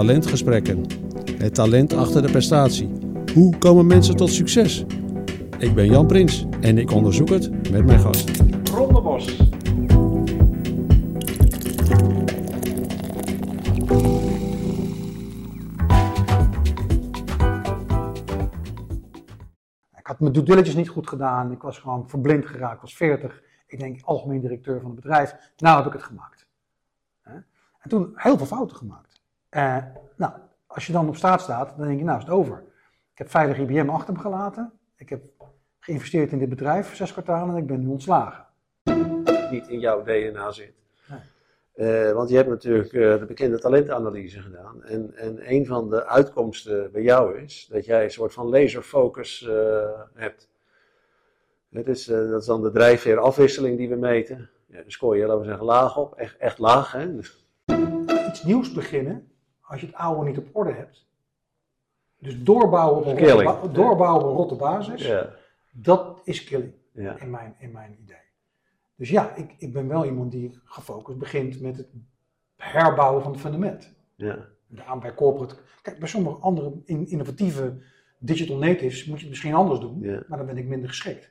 Talentgesprekken. Het talent achter de prestatie. Hoe komen mensen tot succes? Ik ben Jan Prins en ik onderzoek het met mijn gast. Ron de Bos. Ik had mijn due diligence niet goed gedaan. Ik was gewoon verblind geraakt. Ik was 40. Ik denk, algemeen directeur van het bedrijf. Nou heb ik het gemaakt. Hè? En toen heel veel fouten gemaakt. Eh, nou, als je dan op straat staat, dan denk je, nou is het over. Ik heb veilig IBM achter me gelaten. Ik heb geïnvesteerd in dit bedrijf, zes kwartalen, en ik ben nu ontslagen. Niet in jouw DNA zit. Nee. Eh, want je hebt natuurlijk eh, de bekende talentanalyse gedaan. En, en een van de uitkomsten bij jou is dat jij een soort van laserfocus hebt. Het is, dat is dan de drijfveerafwisseling die we meten. Ja, dan scoor je, laten we zeggen, laag op. Echt, echt laag. Hè? Iets nieuws beginnen, als je het oude niet op orde hebt. Dus doorbouwen op een, rotte, doorbouwen op een rotte basis, ja, dat is killing. ja, in mijn, in mijn idee. Dus ja, ik, ik ben wel iemand die gefocust begint met het herbouwen van het fundament. ja. Daarom bij corporate. Kijk, bij sommige andere in- innovatieve digital natives moet je het misschien anders doen, Ja. maar dan ben ik minder geschikt.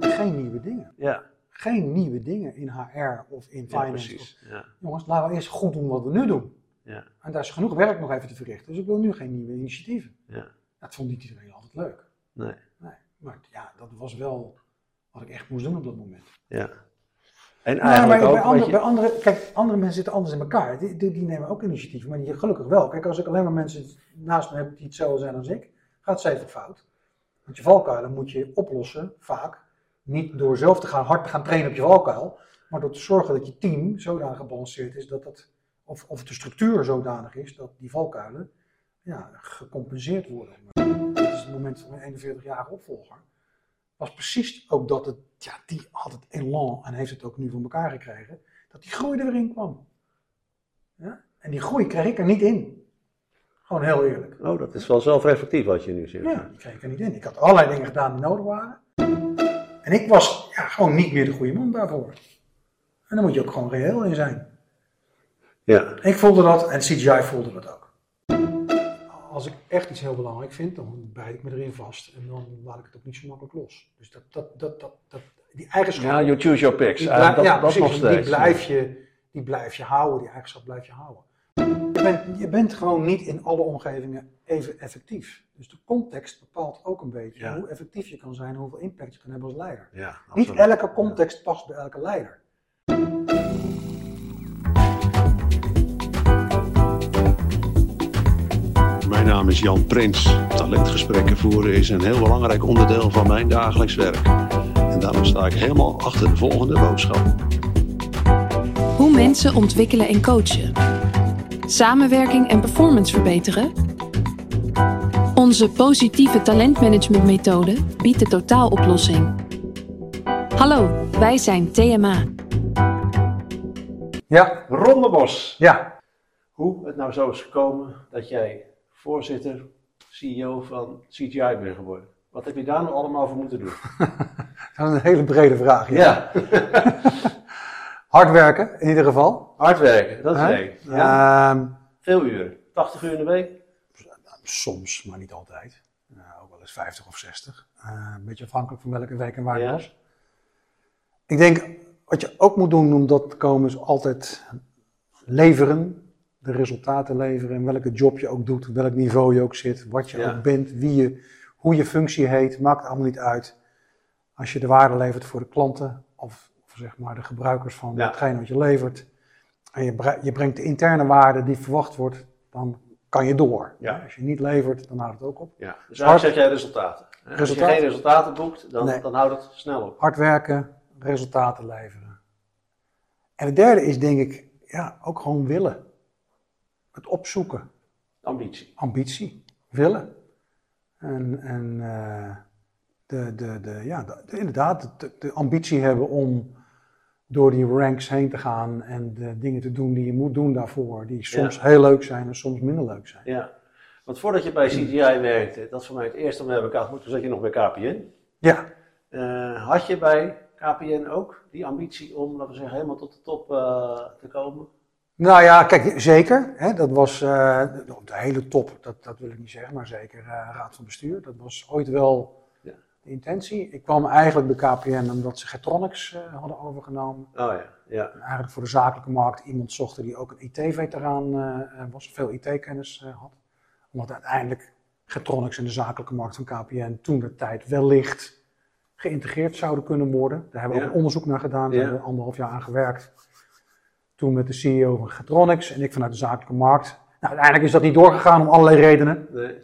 Geen nieuwe dingen. ja, Geen nieuwe dingen in HR of in ja finance. precies. Ja, Of- jongens, laten we eerst goed doen wat we nu doen. Ja, En daar is genoeg werk nog even te verrichten. Dus ik wil nu geen nieuwe initiatieven. ja. Dat vond niet iedereen altijd leuk. Nee, Nee. Maar ja, dat was wel wat ik echt moest doen op dat moment. ja. En eigenlijk maar ook bij, andere, je- bij andere, kijk, andere mensen zitten anders in elkaar. Die, die, die nemen ook initiatieven, maar die gelukkig wel. Kijk, als ik alleen maar mensen naast me heb die hetzelfde zijn als ik, gaat het steeds fout. Want je valkuilen moet je oplossen, vaak. Niet door zelf te gaan, hard te gaan trainen op je valkuil, maar door te zorgen dat je team zodanig gebalanceerd is dat dat, of, of de structuur zodanig is dat die valkuilen ja, gecompenseerd worden. Dit is het moment van mijn 41-jarige opvolger was precies ook dat het, ja, die had het elan en heeft het ook nu voor elkaar gekregen, dat die groei er weer in kwam. Ja? En die groei kreeg ik er niet in. Gewoon heel eerlijk. Oh, dat is wel zelfreflectief wat je nu zegt. Ja, die kreeg ik er niet in. Ik had allerlei dingen gedaan die nodig waren. En ik was ja, gewoon niet meer de goede man daarvoor. En dan moet je ook gewoon reëel in zijn. Ja, Ik voelde dat en CGI voelde dat ook. Als ik echt iets heel belangrijk vind, dan bijt ik me erin vast. En dan laat ik het ook niet zo makkelijk los. Dus dat, dat, dat, dat, dat, die eigenschap. ja you choose your picks. Die blij- dat, ja, dat precies. nog Die steeds. blijf, je, die blijf je houden, die eigenschap blijf je houden. Je bent, je bent gewoon niet in alle omgevingen even effectief. Dus de context bepaalt ook een beetje Ja. hoe effectief je kan zijn en hoeveel impact je kan hebben als leider. Ja, Niet elke context past bij elke leider. Naam is Jan Prins. Talentgesprekken voeren is een heel belangrijk onderdeel van mijn dagelijks werk. En daarom sta ik helemaal achter de volgende boodschap. Hoe mensen ontwikkelen en coachen. Samenwerking en performance verbeteren. Onze positieve talentmanagementmethode biedt de totaaloplossing. Hallo, wij zijn TMA. Ja, Ron de Bos. ja. Hoe het nou zo is gekomen dat jij voorzitter, CEO van CGI bent geworden. Wat heb je daar nou allemaal voor moeten doen? Dat is een hele brede vraag. Ja. Ja, Hard werken, in ieder geval. hard werken, dat is. Ja. Ehm, Veel uren, 80 uur in de week. soms, maar niet altijd. Ook wel eens 50 of 60. Eh, een beetje afhankelijk van welke week en waar je Ja. was. Ik denk, wat je ook moet doen om dat te komen, is altijd leveren. De resultaten leveren. En welke job je ook doet, welk niveau je ook zit, wat je Ja. ook bent, wie je, hoe je functie heet, maakt allemaal niet uit. Als je de waarde levert voor de klanten of, of zeg maar de gebruikers van Ja. hetgeen wat je levert. En je, bre- je brengt de interne waarde die verwacht wordt, dan kan je door. Ja. Als je niet levert, dan houdt het ook op. Ja. Dus Hard- eigenlijk zeg jij resultaten. Als je geen resultaten boekt, dan, Nee. dan houdt het snel op. Hard werken, resultaten leveren. En het derde is denk ik, ja, ook gewoon willen. Het opzoeken. Ambitie. ambitie, willen. En, en eh, de, de, de, ja, de- de- inderdaad, de, de ambitie hebben om door die ranks heen te gaan en de dingen te doen die je moet doen daarvoor, die soms heel leuk zijn en soms minder leuk zijn. Ja. Want voordat je bij CGI werkte, dat is voor mij het eerste om hebben elkaar ontmoet, toen zat je nog bij KPN. Ja, Eh, had je bij KPN ook die ambitie om, laten we zeggen, helemaal tot de top eh, te komen? Nou ja, kijk, zeker. Hè, dat was uh, de, hele top, dat, dat wil ik niet zeggen, maar zeker uh, raad van bestuur. Dat was ooit wel ja. de intentie. Ik kwam eigenlijk bij KPN omdat ze Getronics uh, hadden overgenomen. Oh ja, ja. En eigenlijk voor de zakelijke markt iemand zochten die ook een IT-veteraan was, veel IT-kennis had. Omdat uiteindelijk Getronics in de zakelijke markt van KPN toen de tijd wellicht geïntegreerd zouden kunnen worden. Daar hebben we ook onderzoek naar gedaan, daar hebben we anderhalf jaar aan gewerkt. Toen met de CEO van Getronics en ik vanuit de zakelijke markt. Nou, uiteindelijk is dat niet doorgegaan om allerlei redenen. Nee.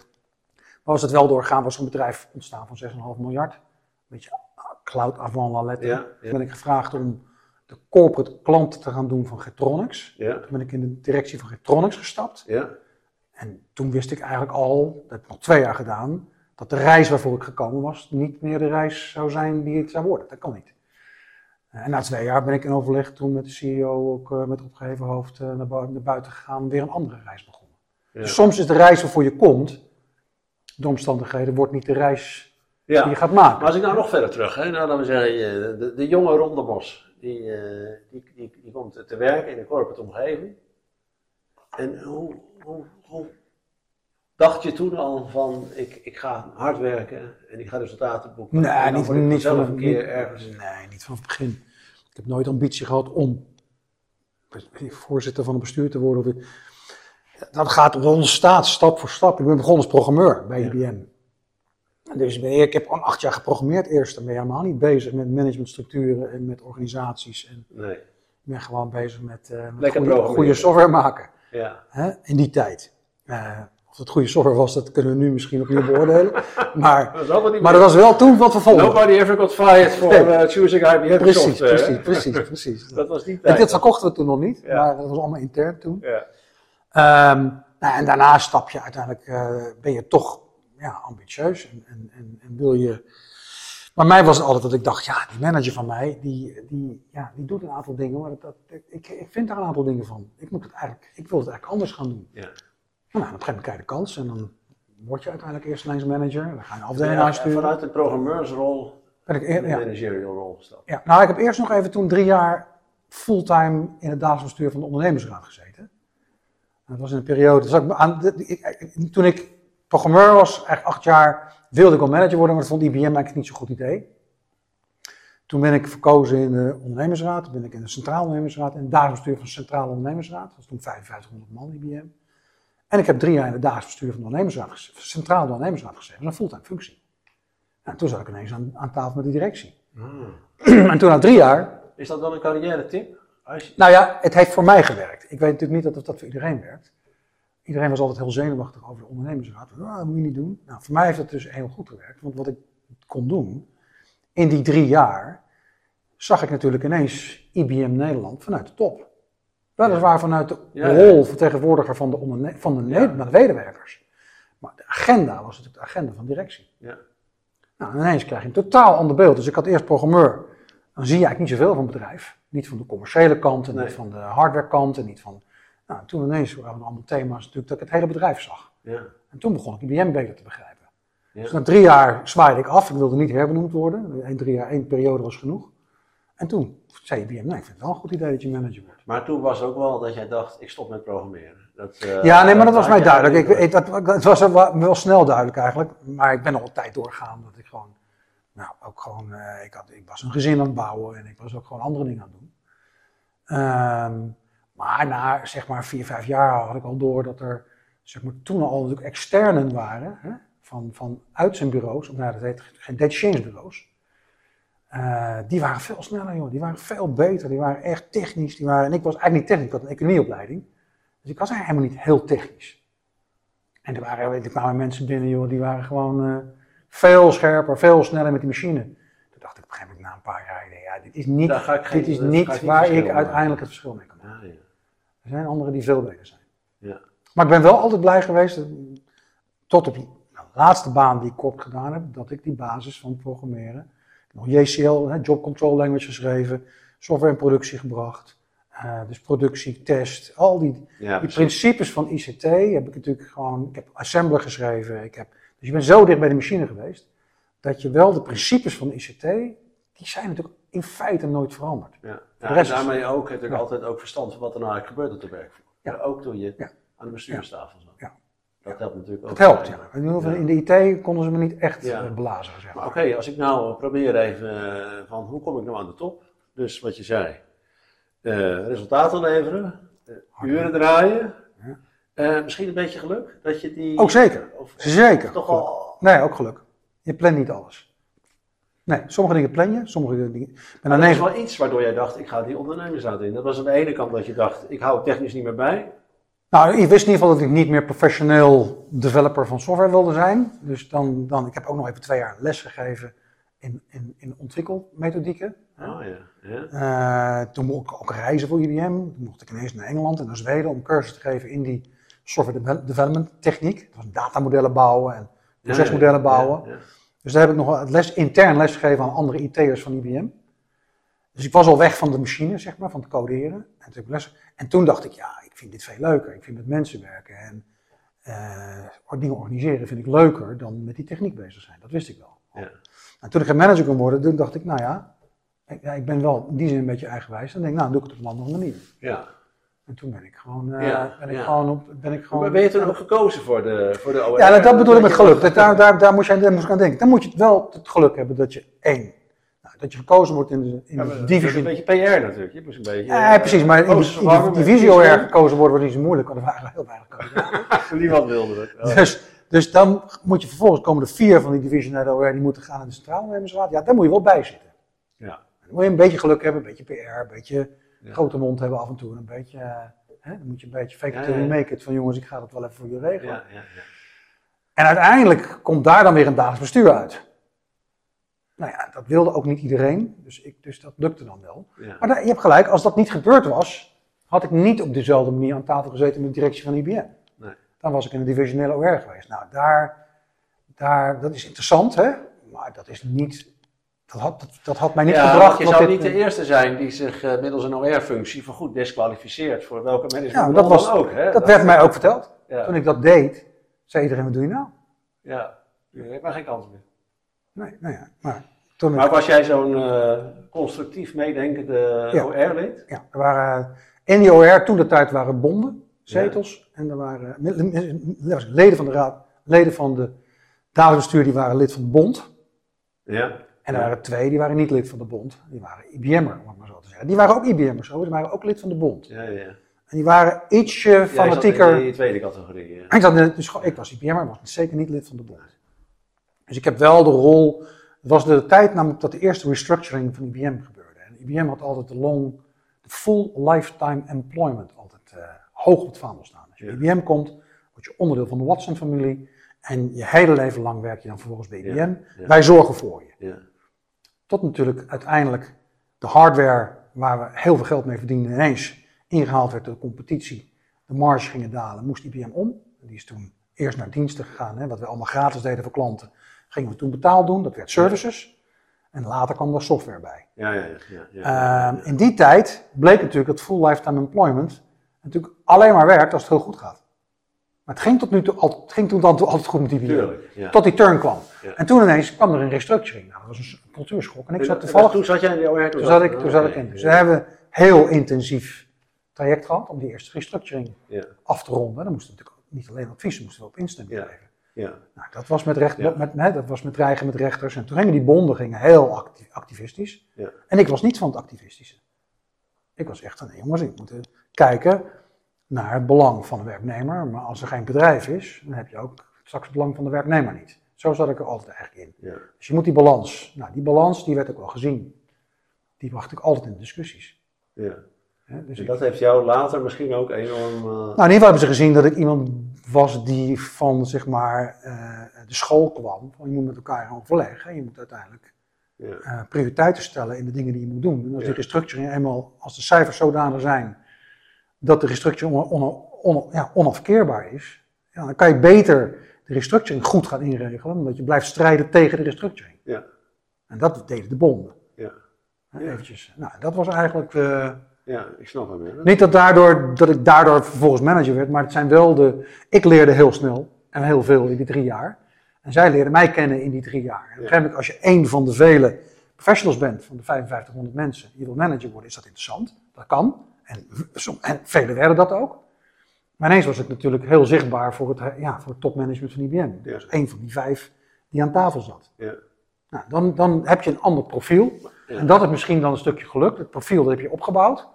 Maar als het wel doorgegaan, was er een bedrijf ontstaan van 6,5 miljard. Een beetje cloud avant la lettre. Ja, Toen ben ik gevraagd om de corporate klant te gaan doen van Getronics. Ja. Toen ben ik in de directie van Getronics gestapt. Ja. En toen wist ik eigenlijk al, dat heb ik nog twee jaar gedaan, dat de reis waarvoor ik gekomen was niet meer de reis zou zijn die het zou worden. Dat kan niet. En na twee jaar ben ik in overleg toen met de CEO, ook uh, met opgeheven hoofd, uh, naar, buiten gegaan, weer een andere reis begonnen. Dus soms is de reis waarvoor je komt, de omstandigheden, wordt niet de reis ja. die je gaat maken. Maar als ik nou nog verder terug, hè, nou, dan we zeggen, de, de jonge Rondebos, die, uh, die, die, die, komt te werken in een corporate omgeving. En hoe, hoe, hoe dacht je toen al van, ik, ik ga hard werken en ik ga resultaten boeken? Nee, niet, niet van een keer ergens. Nee, niet van het begin. Ik heb nooit ambitie gehad om voorzitter van een bestuur te worden. Dat gaat ontstaat stap voor stap. Ik ben begonnen als programmeur bij IBM. Dus ik heb al acht jaar geprogrammeerd eerst. Dan ben je helemaal niet bezig met managementstructuren en met organisaties. En nee. Ik ben gewoon bezig met, uh, met goede, goede, software maken. Ja. Hè? In die tijd. Uh, of het goede software was, dat kunnen we nu misschien opnieuw beoordelen. Maar, dat, maar dat was wel toen wat we vonden. Nobody ever got fired for uh, choosing IBM precies, software. Precies, precies, precies. dat was niet. En dit verkochten we toen nog niet, ja. maar dat was allemaal intern toen. Ja. Um, nou, en daarna stap je uiteindelijk, uh, ben je toch ja, ambitieus en, en, en, en, wil je... Maar mij was het altijd dat ik dacht, ja, die manager van mij, die, die, ja, die doet een aantal dingen, maar dat, dat, ik, ik vind daar een aantal dingen van. Ik, moet het eigenlijk, ik wil het eigenlijk anders gaan doen. Ja. Nou, op een gegeven moment krijg je de kans en dan word je uiteindelijk eerst ineens manager. Dan ga je een afdeling ja, aansturen. Vanuit de programmeursrol ben ik in de managerial rol gestapt. Ja, nou ik heb eerst nog even toen drie jaar fulltime in het dagelijks bestuur van de ondernemersraad gezeten. Dat was in een periode, dus aan, ik, toen ik programmeur was, eigenlijk acht jaar, wilde ik al manager worden, maar dat vond IBM eigenlijk niet zo'n goed idee. Toen ben ik verkozen in de ondernemersraad, toen ben ik in de centrale ondernemersraad en het dagelijks bestuur van de centrale ondernemersraad. Dat was toen 5500 man IBM. En ik heb drie jaar in het dagelijks bestuur van de ondernemersraad, centraal de ondernemersraad gezeten, een fulltime functie. En toen zat ik ineens aan, aan tafel met de directie. Hmm. en toen na drie jaar... Is dat dan een carrière tip? Je... Nou ja, het heeft voor mij gewerkt. Ik weet natuurlijk niet dat dat voor iedereen werkt. Iedereen was altijd heel zenuwachtig over de ondernemersraad. Ah, dat moet je niet doen. Nou, voor mij heeft dat dus heel goed gewerkt. Want wat ik kon doen, in die drie jaar, zag ik natuurlijk ineens IBM Nederland vanuit de top. Weliswaar vanuit de rol vertegenwoordiger van de, van de, medewerkers. Maar de agenda was natuurlijk de agenda van directie. Ja. Nou, ineens krijg je een totaal ander beeld. Dus ik had eerst programmeur. Dan zie je eigenlijk niet zoveel van het bedrijf. Niet van de commerciële kant en niet van de hardware kant en niet van... Nou, toen ineens waren er allemaal thema's natuurlijk dat ik het hele bedrijf zag. Ja. En toen begon ik IBM beter te begrijpen. Ja. Dus na drie jaar zwaaide ik af. Ik wilde niet herbenoemd worden. Eén, drie jaar, één periode was genoeg. En toen zei IBM, nou, ik vind het wel een goed idee dat je manager wordt. Maar toen was ook wel dat jij dacht, ik stop met programmeren. Dat, uh, ja, nee, maar dat was mij duidelijk. Ik, ik, dat, het was wel, wel, snel duidelijk eigenlijk. Maar ik ben al een tijd doorgegaan dat ik gewoon, nou, ook gewoon, uh, ik, had, ik was een gezin aan het bouwen en ik was ook gewoon andere dingen aan het doen. Um, maar na zeg maar vier, vijf jaar had ik al door dat er zeg maar, toen al natuurlijk externen waren, hè, van, van uit zijn bureaus, of nou, dat heet geen data bureaus. Uh, die waren veel sneller, joh. Die waren veel beter. Die waren echt technisch. Die waren, en ik was eigenlijk niet technisch. Ik had een economieopleiding. Dus ik was eigenlijk helemaal niet heel technisch. En er, waren, er kwamen mensen binnen, joh. Die waren gewoon uh, veel scherper, veel sneller met die machine. Toen dacht ik op een gegeven moment na een paar jaar, ja, dit is niet, dit is niet waar ik uiteindelijk het verschil mee kan maken. Ja, ja. Er zijn anderen die veel beter zijn. Ja. Maar ik ben wel altijd blij geweest, tot op de laatste baan die ik kort gedaan heb, dat ik die basis van programmeren nog JCL, Job Control Language geschreven, software in productie gebracht. Uh, dus productie, test, al die, die principes van ICT heb ik natuurlijk gewoon, ik heb assembler geschreven, ik heb, dus je bent zo dicht bij de machine geweest, dat je wel de principes van ICT, die zijn natuurlijk in feite nooit veranderd. Ja. Ja, de rest en is- daarmee ook heb ik Ja. altijd ook verstand van wat er nou eigenlijk gebeurt op de werkvloer. Ja. Ook toen je aan de bestuurstafel zat. Ja. Dat helpt natuurlijk ook. Dat helpt, ja. In, ieder geval Ja. in de IT konden ze me niet echt Ja. eh, blazen, zeg Maar maar. oké, als ik nou probeer even eh, van hoe kom ik nou aan de top? Dus wat je zei, eh, resultaten leveren, eh, uren draaien, eh, misschien een beetje geluk dat je die... Ook zeker. Of, Zeker. toch geluk. al... Nee, ook geluk. Je plant niet alles. Nee, sommige dingen plan je, sommige dingen... Maar dat is wel iets waardoor jij dacht, ik ga die ondernemersraad in. Dat was aan de ene kant dat je dacht, ik hou het technisch niet meer bij. Nou, ik wist in ieder geval dat ik niet meer professioneel developer van software wilde zijn. Dus dan, dan ik heb ook nog even twee jaar les gegeven in, in, in ontwikkelmethodieken. Oh ja, ja. Eh, toen mocht ik ook reizen voor IBM. Toen mocht ik ineens naar Engeland en naar Zweden om cursus te geven in die software devel- development techniek. Dat was datamodellen bouwen en procesmodellen bouwen. Ja, ja. Dus daar heb ik nog les, intern lesgegeven aan andere IT'ers van IBM. Dus ik was al weg van de machine, zeg maar, van het coderen. En toen, les, en toen dacht ik, ja, ik vind dit veel leuker. Ik vind met mensen werken en eh, dingen organiseren vind ik leuker dan met die techniek bezig zijn. Dat wist ik wel. Ja. En toen ik een manager kon worden, toen dacht ik, nou ja, ik, ja, ik ben wel in die zin een beetje eigenwijs. Dan denk ik, nou, doe ik het op een andere manier. ja. En toen ben ik gewoon, eh, Ja, ben ik ja. gewoon op, ben ik gewoon... Maar ben je toen ook gekozen voor de, voor de OR? Ja, nou, dat bedoel ik met geluk. Dat, daar, daar, daar, moet je, daar moet ik aan denken. Dan moet je wel het geluk hebben dat je één, dat je gekozen wordt in de, in Ja, de maar dat is divisie. een beetje PR natuurlijk. Je moest een beetje... Ja, precies, maar in die, in divisie. OR gekozen worden wordt niet zo moeilijk, want er waren heel weinig kandidaten. Niemand wilde het. Oh. Dus, dus dan moet je vervolgens komen er vier van die divisie naar de OR, die moeten gaan in de centrale nemersraad. Ja, daar moet je wel bij zitten. Ja. Dan moet je een beetje geluk hebben, een beetje PR, een beetje Ja. grote mond hebben af en toe. Een beetje, eh, hè, dan moet je een beetje fake it till you make it. Van jongens, ik ga dat wel even voor je regelen. Ja, ja, ja. En uiteindelijk komt daar dan weer een dagelijks bestuur uit. Nou ja, dat wilde ook niet iedereen, dus, ik, dus dat lukte dan wel. ja. Maar daar- je hebt gelijk, als dat niet gebeurd was, had ik niet op dezelfde manier aan tafel gezeten met de directie van IBM. Nee. Dan was ik in de divisionele OR geweest. Nou, daar, daar, dat is interessant, hè? maar dat is niet, dat had, dat, dat had mij niet ja, gebracht. je zou dit- niet de eerste zijn die zich eh, middels een OR-functie voorgoed disqualificeert voor welke Ja, management dat was- ook. Hè? dat werd mij ook verteld. Ja, Toen ik dat deed, zei iedereen, wat doe je nou? ja. Je hebt maar geen kans meer. Nee, nou ja, maar toen Maar was jij zo'n eh, constructief meedenkende Ja. OR-lid? Ja, er waren in die OR toen de tijd waren bonden, zetels. En er waren mi- leden van de raad, leden van de dagelijks bestuur, die waren lid van de bond. Ja. En er waren twee die waren niet lid van de bond. Die waren IBM'er, om het maar zo te zeggen. Die waren ook IBM'ers. Die waren ook lid van de bond. Ja, ja. En die waren ietsje fanatieker. in die tweede categorie. ja. Ik, zat in- dus ik was IBM'er, maar zeker niet lid van de bond. Dus ik heb wel de rol. Het was de tijd namelijk dat de eerste restructuring van IBM gebeurde. En IBM had altijd de long, de full lifetime employment altijd eh, hoog op het vaandel staan. Als je bij. IBM komt, word je onderdeel van de Watson-familie. En je hele leven lang werk je dan vervolgens bij IBM. Ja, ja. Wij zorgen voor je. Ja. Tot natuurlijk uiteindelijk de hardware waar we heel veel geld mee verdienden ineens ingehaald werd door de competitie. De marge gingen dalen, moest IBM om. Die is toen eerst naar diensten gegaan, hè, wat we allemaal gratis deden voor klanten. Gingen we toen betaald doen, dat werd services. En later kwam er software bij. Ja, ja, ja. ja. Ehm, in die tijd bleek natuurlijk dat full lifetime employment natuurlijk alleen maar werkt als het heel goed gaat. Maar het ging, tot nu toe, het ging toen dan altijd goed met. Tuurlijk. Ja. Tot die turn kwam. En toen ineens kwam er een restructuring. Nou, dat was een cultuurschok. En ik zat toevallig Toen zat jij in de OR? toen zat ik, toen zat ik in. Dus we hebben een heel intensief traject gehad om die eerste restructuring af te ronden. Dan moesten we natuurlijk niet alleen advies, moesten we ook instemming Ja. Nou, dat was met, recht, Ja. met, dat was met dreigen met rechters. En toen gingen die bonden gingen heel acti- activistisch. Ja. En ik was niet van het activistische. Ik was echt van, nee, jongens, ik moet eh, kijken naar het belang van de werknemer. Maar als er geen bedrijf is, dan heb je ook straks het belang van de werknemer niet. Zo zat ik er altijd eigenlijk in. ja. Dus je moet die balans. Nou, die balans die werd ook wel gezien. Die wacht ik altijd in discussies. ja. Dus En ik- dat heeft jou later misschien ook enorm... eh, nou, in ieder geval hebben ze gezien dat ik iemand was die van zeg maar, eh, de school kwam. Van, je moet met elkaar gaan overleggen. Je moet uiteindelijk ja. eh, prioriteiten stellen in de dingen die je moet doen. En als Ja. die restructuring eenmaal, als de cijfers zodanig zijn dat de restructuring on, on- on- ja, onafkeerbaar is, ja, dan kan je beter de restructuring goed gaan inregelen, omdat je blijft strijden tegen de restructuring. Ja. En dat deden de bonden. Ja. Eventjes. Nou, dat was eigenlijk. eh, ja, ik snap hem. Ja. niet dat, daardoor, dat ik daardoor vervolgens manager werd, maar het zijn wel de. Ik leerde heel snel en heel veel in die drie jaar. En zij leerden mij kennen in die drie jaar. En op een gegeven moment, als je één van de vele professionals bent van de 5500 mensen, je wil manager worden, is dat interessant. Dat kan. En, en velen werden dat ook. Maar ineens was ik natuurlijk heel zichtbaar voor het, ja, voor het topmanagement van IBM. Ja. was een van die vijf die aan tafel zat. Ja. Nou, dan, dan heb je een ander profiel. Ja. En dat is misschien dan een stukje geluk. Het profiel dat heb je opgebouwd.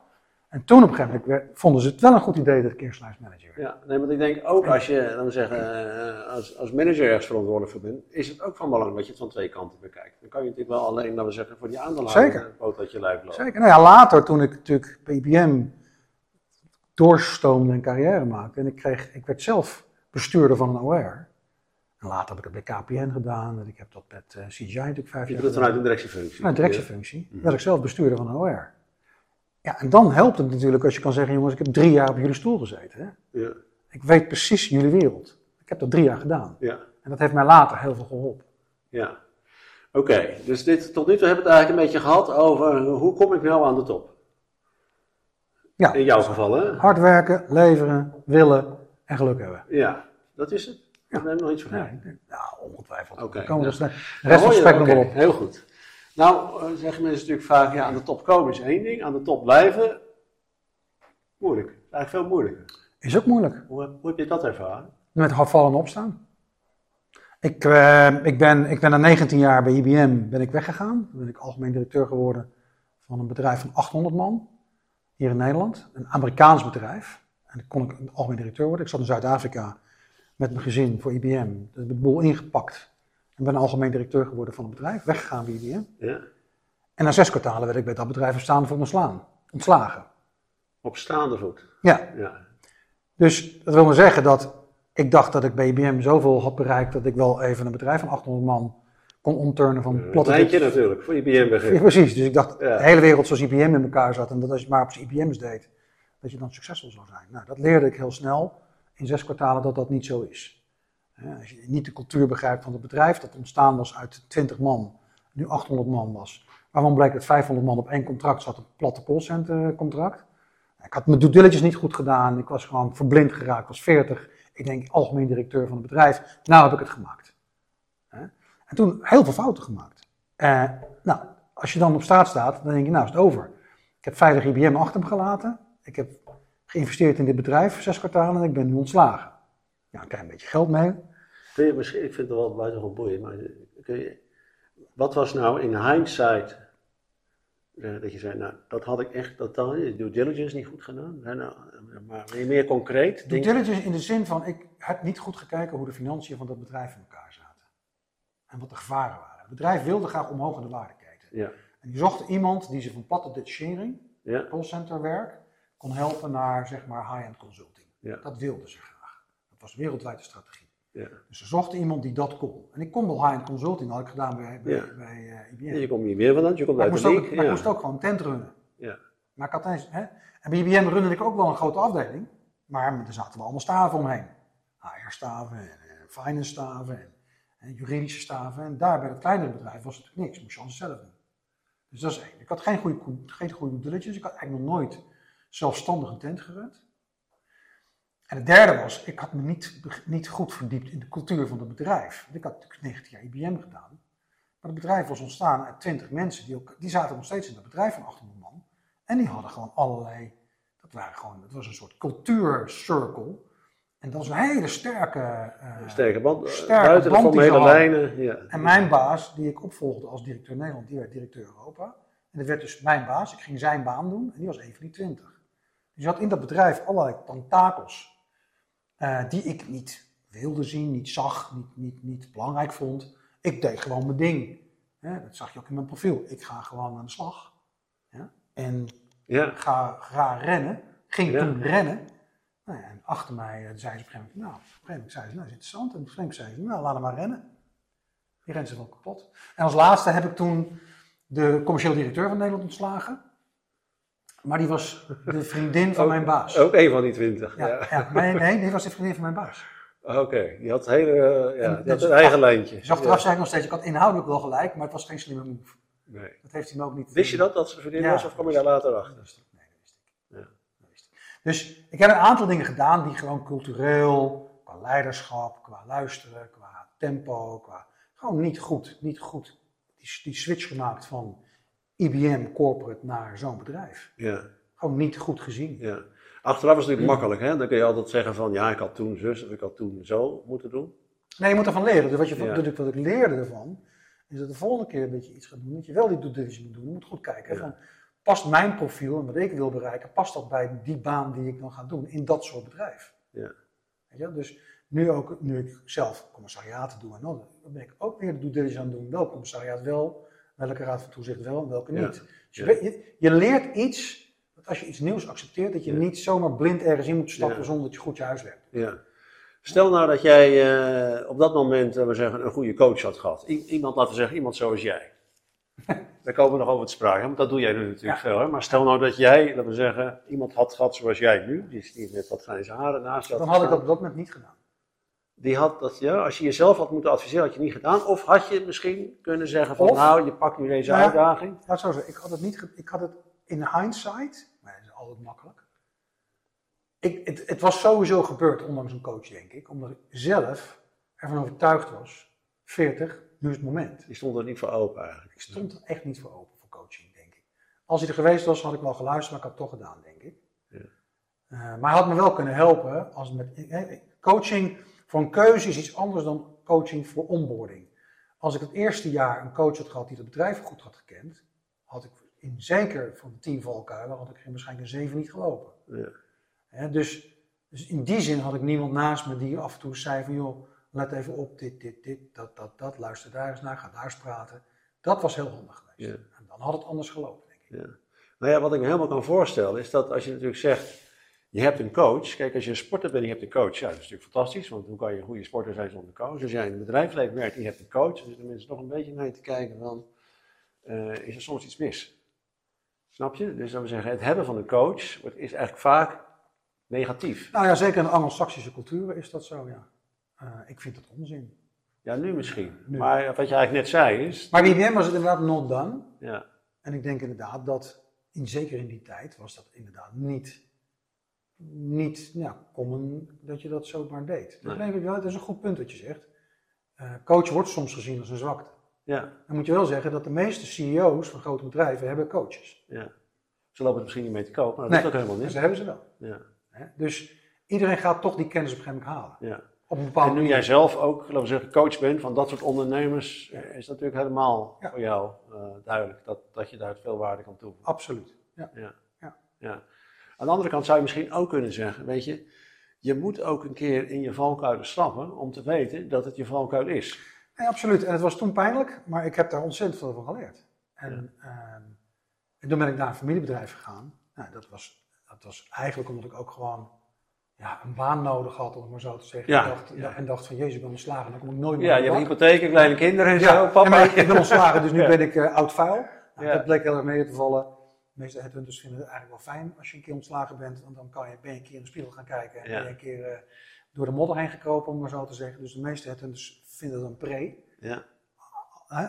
En toen op een gegeven moment vonden ze het wel een goed idee dat ik lijstmanager werd. Ja, nee, want ik denk ook als je, we zeggen, eh, als, als manager ergens verantwoordelijk voor bent, is het ook van belang dat je het van twee kanten bekijkt. Dan kan je natuurlijk wel alleen, laten we zeggen, voor die aandeelhouder een poot uit je lijf lopen. Zeker. Nou ja, later toen ik natuurlijk bij IBM doorstoomde en carrière maakte. En ik, kreeg, ik werd zelf bestuurder van een OR. En later heb ik het bij KPN gedaan. En ik heb dat met eh, CGI natuurlijk vijf Je jaar doet het vanuit een directiefunctie. Vanuit directiefunctie. werd ik zelf bestuurder van een OR. Ja, en dan helpt het natuurlijk als je kan zeggen, jongens, ik heb drie jaar op jullie stoel gezeten. Hè? Ja, Ik weet precies jullie wereld. Ik heb dat drie jaar gedaan. ja, En dat heeft mij later heel veel geholpen. ja. Oké, dus dit, tot nu toe hebben we het eigenlijk een beetje gehad over hoe kom ik nou aan de top? Ja, In jouw geval, hè? hard werken, leveren, willen en geluk hebben. Ja, dat is het. We hebben nog iets Ja, denk- ja ongetwijfeld. Oké, Dan komen we ja. De Dan rest van het nog wel op. Heel goed. Nou, eh, zeggen mensen natuurlijk vaak, ja, aan de top komen is één ding, aan de top blijven, moeilijk. Eigenlijk veel moeilijker. Is ook moeilijk. Hoe, heb- hoe heb je dat ervaren? Met vallen en opstaan. Ik, eh, ik, ben, ik ben na 19 jaar bij IBM ben ik weggegaan. Toen ben ik algemeen directeur geworden van een bedrijf van 800 man. Hier in Nederland. Een Amerikaans bedrijf. En dan kon ik een algemeen directeur worden. Ik zat in Zuid-Afrika met mijn gezin voor IBM. Dus de boel ingepakt. En ben algemeen directeur geworden van een bedrijf. Weggegaan bij IBM. Ja? En na zes kwartalen werd ik bij dat bedrijf op staande voet ontslaan. Ontslagen. Op staande voet. Ja, Ja. dus dat wil maar zeggen dat ik dacht dat ik bij IBM zoveel had bereikt dat ik wel even een bedrijf van 800 man kon omturnen van Een platte kleintje natuurlijk, voor IBM Ja, begin. precies, dus ik dacht Ja. de hele wereld zoals IBM in elkaar zat en dat als je maar op zijn IBM's deed, dat je dan succesvol zou zijn. Nou, dat leerde ik heel snel in zes kwartalen dat dat niet zo is. Als je niet de cultuur begrijpt van het bedrijf, dat ontstaan was uit 20 man, nu 800 man was. Waarvan bleek dat 500 man op één contract zat, een platte callcenter contract. Ik had mijn due niet goed gedaan, ik was gewoon verblind geraakt, ik was 40. Ik denk algemeen directeur van het bedrijf, nou heb ik het gemaakt. En toen heel veel fouten gemaakt. Eh, nou, als je dan op straat staat, dan denk je, nou is het over. Ik heb veilig IBM achter me gelaten. Ik heb geïnvesteerd in dit bedrijf, zes kwartalen, en ik ben nu ontslagen. Ja, een beetje geld mee. Kun je misschien, ik vind het wel buitengewoon boeiend, maar kun je, wat was nou in hindsight eh, dat je zei, nou, dat had ik echt, je due diligence niet goed gedaan. Nou, maar meer, concreet. Due diligence in de zin van, ik heb niet goed gekeken hoe de financiën van dat bedrijf in elkaar zaten. En wat de gevaren waren. Het bedrijf wilde graag omhoog in de waardeketen. Ja, En die zochten iemand die ze van platte detachering, ja, callcenter werk, kon helpen naar zeg maar high-end consulting. Ja. Dat wilden ze graag. Dat was wereldwijd de strategie. Ja. Dus ze zochten iemand die dat kon. En ik kon wel high-end consulting, had ik gedaan bij, bij, Ja. bij eh, IBM. Ja, je komt hier weer vandaan, je komt maar ik uit ook, maar ik moest ook gewoon tent runnen. Ja. Maar ik had eens, hè? En bij IBM runde ik ook wel een grote afdeling. Maar er zaten wel allemaal staven omheen. HR-staven en, en finance-staven en, en juridische staven. En daar bij het kleinere bedrijf was het natuurlijk niks. Moest je alles zelf doen. Dus dat is één. Ik had geen goede, geen goede diligence. Ik had eigenlijk nog nooit zelfstandig een tent gerund. En het derde was, ik had me niet, niet goed verdiept in de cultuur van het bedrijf. Want ik had natuurlijk 19 jaar IBM gedaan. Maar het bedrijf was ontstaan uit 20 mensen, die, ook, die zaten nog steeds in dat bedrijf van 800 man. En die hadden gewoon allerlei, dat waren gewoon, het was een soort cultuurcircle. En dat was een hele sterke... eh, Sterke band, eh, sterke buiten band die hadden. lijnen. Ja. En mijn baas, die ik opvolgde als directeur Nederland, die werd directeur Europa. En dat werd dus mijn baas. Ik ging zijn baan doen en die was een van die twintig. Dus je had in dat bedrijf allerlei tentakels eh, die ik niet wilde zien, niet zag, niet, niet, niet belangrijk vond. Ik deed gewoon mijn ding. Hè, dat zag je ook in mijn profiel. Ik ga gewoon aan de slag. Ja? En Ja. ga, ga rennen. Ging Ja. toen rennen. Nou ja, en achter mij eh, zei ze op een gegeven moment, nou, op een gegeven moment zei ze, nou, dat is interessant. En op een gegeven moment zei ze, nou, laat hem maar rennen. Die rent ze wel kapot. En als laatste heb ik toen de commercieel directeur van Nederland ontslagen. Maar die was de vriendin van Ook- mijn baas. Ook een van die twintig. Ja, Ja. ja. maar nee, nee, die was de vriendin van mijn baas. Oké, die had, hele, eh, ja, En die had dus- een eigen lijntje. Dus achteraf zei ik nog steeds, ik had inhoudelijk wel gelijk, maar het was geen slimme move. Nee. Dat heeft hij me ook niet... Wist je dat, dat ze vriendin was, of kwam je daar later Dat achter? ik. Nee, dat wist ik. Ja. Dat wist ik. Dus ik heb een aantal dingen gedaan die gewoon cultureel, qua leiderschap, qua luisteren, qua tempo, qua gewoon niet goed, niet goed die, die switch gemaakt van IBM corporate naar zo'n bedrijf. Ja, Gewoon niet goed gezien. ja. Achteraf is het natuurlijk makkelijk, hè? Dan kun je altijd zeggen van, ja, ik had toen zus of ik had toen zo moeten doen. Nee, je moet ervan leren. Dus wat, je, Ja. wat, ik, wat ik leerde ervan, is dat de volgende keer dat je iets gaat doen, dat je wel die due diligence moet doen. Je moet goed kijken. Ja. Van, past mijn profiel en wat ik wil bereiken, past dat bij die baan die ik dan ga doen in dat soort bedrijf? Ja. Weet je? Dus nu, ook, nu ik zelf commissariaten doe en dan, dan ben ik ook weer de due diligence aan het doen. Welk commissariaat wel, welke raad van toezicht wel en welke niet. Dus je, je, je leert iets, dat als je iets nieuws accepteert, dat je niet zomaar blind ergens in moet stappen zonder dat je goed je huis werkt. Ja. Stel nou dat jij eh, op dat moment, we zeggen, een goede coach had gehad. I- iemand, laten we zeggen, iemand zoals jij. Daar komen we nog over te sprake, want dat doe jij nu natuurlijk Ja. veel. Hè? Maar stel nou dat jij, laten we zeggen, iemand had gehad zoals jij nu. Die is met wat grijze haren naast je. had Dan had ik dat op dat moment niet gedaan. Die had dat, ja, als je jezelf had moeten adviseren, had je niet gedaan. Of had je misschien kunnen zeggen van, Of- nou, je pakt nu deze Nou uitdaging. Laat het zo zeggen, ik had het niet, ik had het in hindsight, maar dat is altijd makkelijk. Ik, het, het was sowieso gebeurd, ondanks een coach, denk ik, omdat ik zelf ervan overtuigd was, 40, nu is het moment. Die stond er niet voor open eigenlijk. Ik stond er echt niet voor open voor coaching, denk ik. Als hij er geweest was, had ik wel geluisterd, maar ik had het toch gedaan, denk ik. Ja. Eh, maar hij had me wel kunnen helpen. Als met, eh, coaching voor een keuze is iets anders dan coaching voor onboarding. Als ik het eerste jaar een coach had gehad die het bedrijf goed had gekend, had ik in zeker van de tien valkuilen, had ik waarschijnlijk een zeven niet gelopen. Ja. Dus, dus in die zin had ik niemand naast me die af en toe zei van joh, let even op, dit, dit, dit, dat, dat, dat, luister daar eens naar, ga daar eens praten. Dat was heel handig geweest. Ja. En dan had het anders gelopen, denk ik. Ja. Nou ja, wat ik me helemaal kan voorstellen is dat als je natuurlijk zegt, je hebt een coach. Kijk, als je een sporter bent en je hebt een coach, ja, dat is natuurlijk fantastisch. Want hoe kan je een goede sporter zijn zonder coach? Als jij in het bedrijfsleven werkt en je hebt een coach, dan zitten mensen nog een beetje naar je te kijken van, eh, is er soms iets mis? Snap je? Dus dat we zeggen, het hebben van een coach wordt- is eigenlijk vaak negatief. Nou ja, zeker in de Anglo-Saxische culturen is dat zo, ja. Eh, ik vind dat onzin. Ja, nu misschien. Nu. Maar wat je eigenlijk net zei is, Maar IBM was het inderdaad not done. ja, En ik denk inderdaad dat, in, zeker in die tijd, was dat inderdaad niet, niet ja, common dat je dat zomaar deed. Dat, ik wel, dat is een goed punt wat je zegt. Eh, coach wordt soms gezien als een zwakte. ja, Dan moet je wel zeggen dat de meeste CEO's van grote bedrijven hebben coaches. ja. Ze lopen er misschien niet mee te koop, maar dat Nee, doet ook helemaal Dus niet. dat hebben ze wel. Ja, Hè? Dus iedereen gaat toch die kennis op een gegeven moment halen. ja. Op een bepaalde En nu manier. jij zelf ook, laten we zeggen, coach bent van dat soort ondernemers, eh, is natuurlijk helemaal Ja. voor jou eh, duidelijk dat, dat je daar veel waarde kan toevoegen. Absoluut. Ja. Ja. Aan de andere kant zou je misschien ook kunnen zeggen, weet je, je moet ook een keer in je valkuilen stappen om te weten dat het je valkuil is. Absoluut. En het was toen pijnlijk, maar ik heb daar ontzettend veel van geleerd. En, ehm, en toen ben ik naar een familiebedrijf gegaan. Nou, dat, was, dat was eigenlijk omdat ik ook gewoon ja, een baan nodig had, om het maar zo te zeggen. Ja, En, dacht, ja. en dacht van, jezus, ik ben ontslagen, dan kom ik nooit meer Ja, je hebt bak. hypotheken, kleine kinderen en Ja, zo, en papa. maar ik, ik ben ontslagen, dus nu ben ik eh, oud vuil. Nou. Dat bleek heel erg mee te vallen. De meeste headhunters vinden het eigenlijk wel fijn als je een keer ontslagen bent, want dan kan je, ben je een keer in de spiegel gaan kijken en Ja. ben je een keer eh, door de modder heen gekropen, om maar zo te zeggen. Dus de meeste headhunters vinden dat een pre. Ja,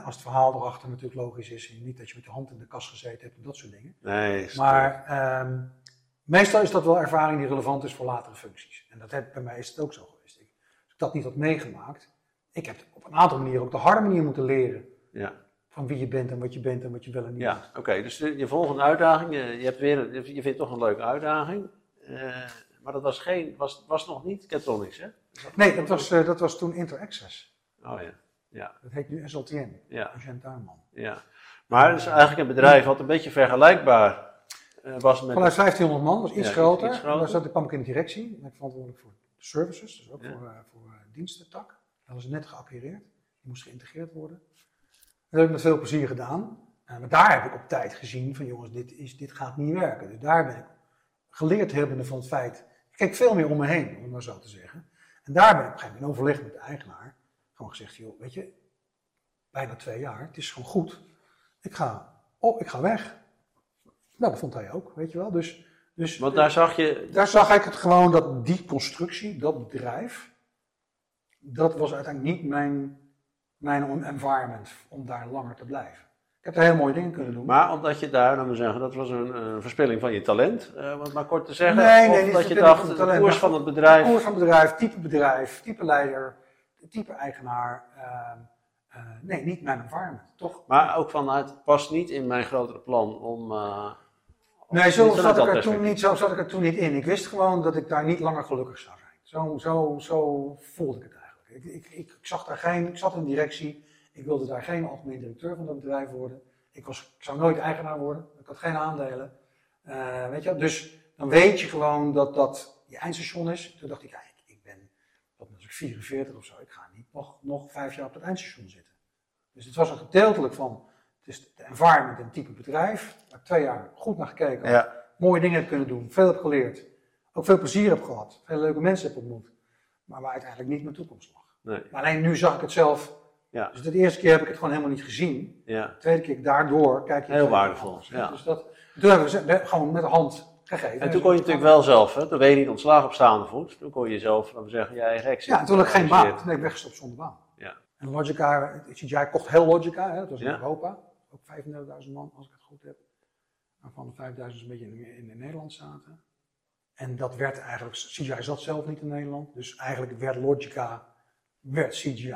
als het verhaal erachter natuurlijk logisch is. En niet dat je met je hand in de kast gezeten hebt en dat soort dingen. nee. Maar ehm, meestal is dat wel ervaring die relevant is voor latere functies. En dat heb, bij mij is het ook zo geweest. Ik, als ik dat niet had meegemaakt. Ik heb op een aantal manieren ook de harde manier moeten leren. Ja, Van wie je bent en wat je bent en wat je wel en niet ja oké. Dus de- je volgende uitdaging, je, je, hebt weer, je vindt het toch een leuke uitdaging. Eh, maar dat was, geen, was, was nog niet Catronics, hè? Nee, dat was, eh, dat was toen Interaccess. Oh ja, ja, Dat heet nu SLTN. ja. Agent Tuinman. Ja, maar het is eigenlijk een bedrijf wat een beetje vergelijkbaar eh, was met. Vanuit 1500 man, was iets Ja, groter. iets groter. Daar zat, daar kwam ik in de directie. En ik verantwoordelijk voor services, dus ook Ja. voor, eh, voor eh, dienstentak. Dat ze net geacquireerd. Die moest geïntegreerd worden. Dat heb ik met veel plezier gedaan. Eh, maar daar heb ik op tijd gezien van jongens, dit, is, dit gaat niet werken. Dus daar ben ik geleerd hebbende van het feit. Ik kijk veel meer om me heen, om het maar zo te zeggen. En daar ben ik op een gegeven moment in overleg met de eigenaar. Gewoon gezegd, joh, weet je, bijna twee jaar, het is gewoon goed. Ik ga, op, ik ga weg. Nou, dat vond hij ook, weet je wel. Dus, dus Want daar zag je. daar zag ik het gewoon dat die constructie, dat bedrijf, dat was uiteindelijk niet mijn, mijn environment om daar langer te blijven. Ik heb er heel mooie dingen kunnen doen. Maar omdat je daar, laten we zeggen, dat was een, een verspilling van je talent, eh, om het maar kort te zeggen. Nee, nee, of niet dat je dacht, het de talent, koers van het bedrijf. Koers van bedrijf, type bedrijf, type leider, type eigenaar. Eh, nee, niet mijn environment, toch? Maar ook vanuit, het past niet in mijn grotere plan om... nee, zo zat, ik er toen niet, zo zat ik er toen niet in. Ik wist gewoon dat ik daar niet langer gelukkig zou zijn. Zo, zo, zo voelde ik het Ik, ik, ik, zag daar geen, ik zat in directie, ik wilde daar geen algemeen directeur van dat bedrijf worden. Ik, was, ik zou nooit eigenaar worden, ik had geen aandelen. Uh, weet je, dus dan weet je gewoon dat dat je eindstation is. Toen dacht ik, ja, ik, ik ben, wat was ik, 44 of zo, ik ga niet nog, nog vijf jaar op het eindstation zitten. Dus het was een gedeeltelijk van, het is de environment en type bedrijf. Waar ik twee jaar goed naar gekeken ja. mooie dingen heb kunnen doen, veel heb geleerd. Ook veel plezier heb gehad, veel leuke mensen heb ontmoet. Maar waar uiteindelijk niet mijn toekomst lag. Nee. Maar alleen nu zag ik het zelf. Ja. Dus de eerste keer heb ik het gewoon helemaal niet gezien. Ja. De tweede keer daardoor kijk je. Heel waardevol. Ja. Dus dat, toen hebben we gewoon met de hand gegeven. En toen kon je natuurlijk wel zelf, hè? toen ben je niet ontslagen op staande voet. Toen kon je zelf dan zeggen, jij Rex. Ja, toen had ik geen baan. Toen ben ik weggestopt zonder baan. Ja. En Logica, CGI kocht heel Logica, hè? dat was in Europa. Ook 35.000 man, als ik het goed heb. Waarvan de 5.000 een beetje in, in, Nederland zaten. En dat werd eigenlijk, CGI zat zelf niet in Nederland. Dus eigenlijk werd Logica, werd CGI.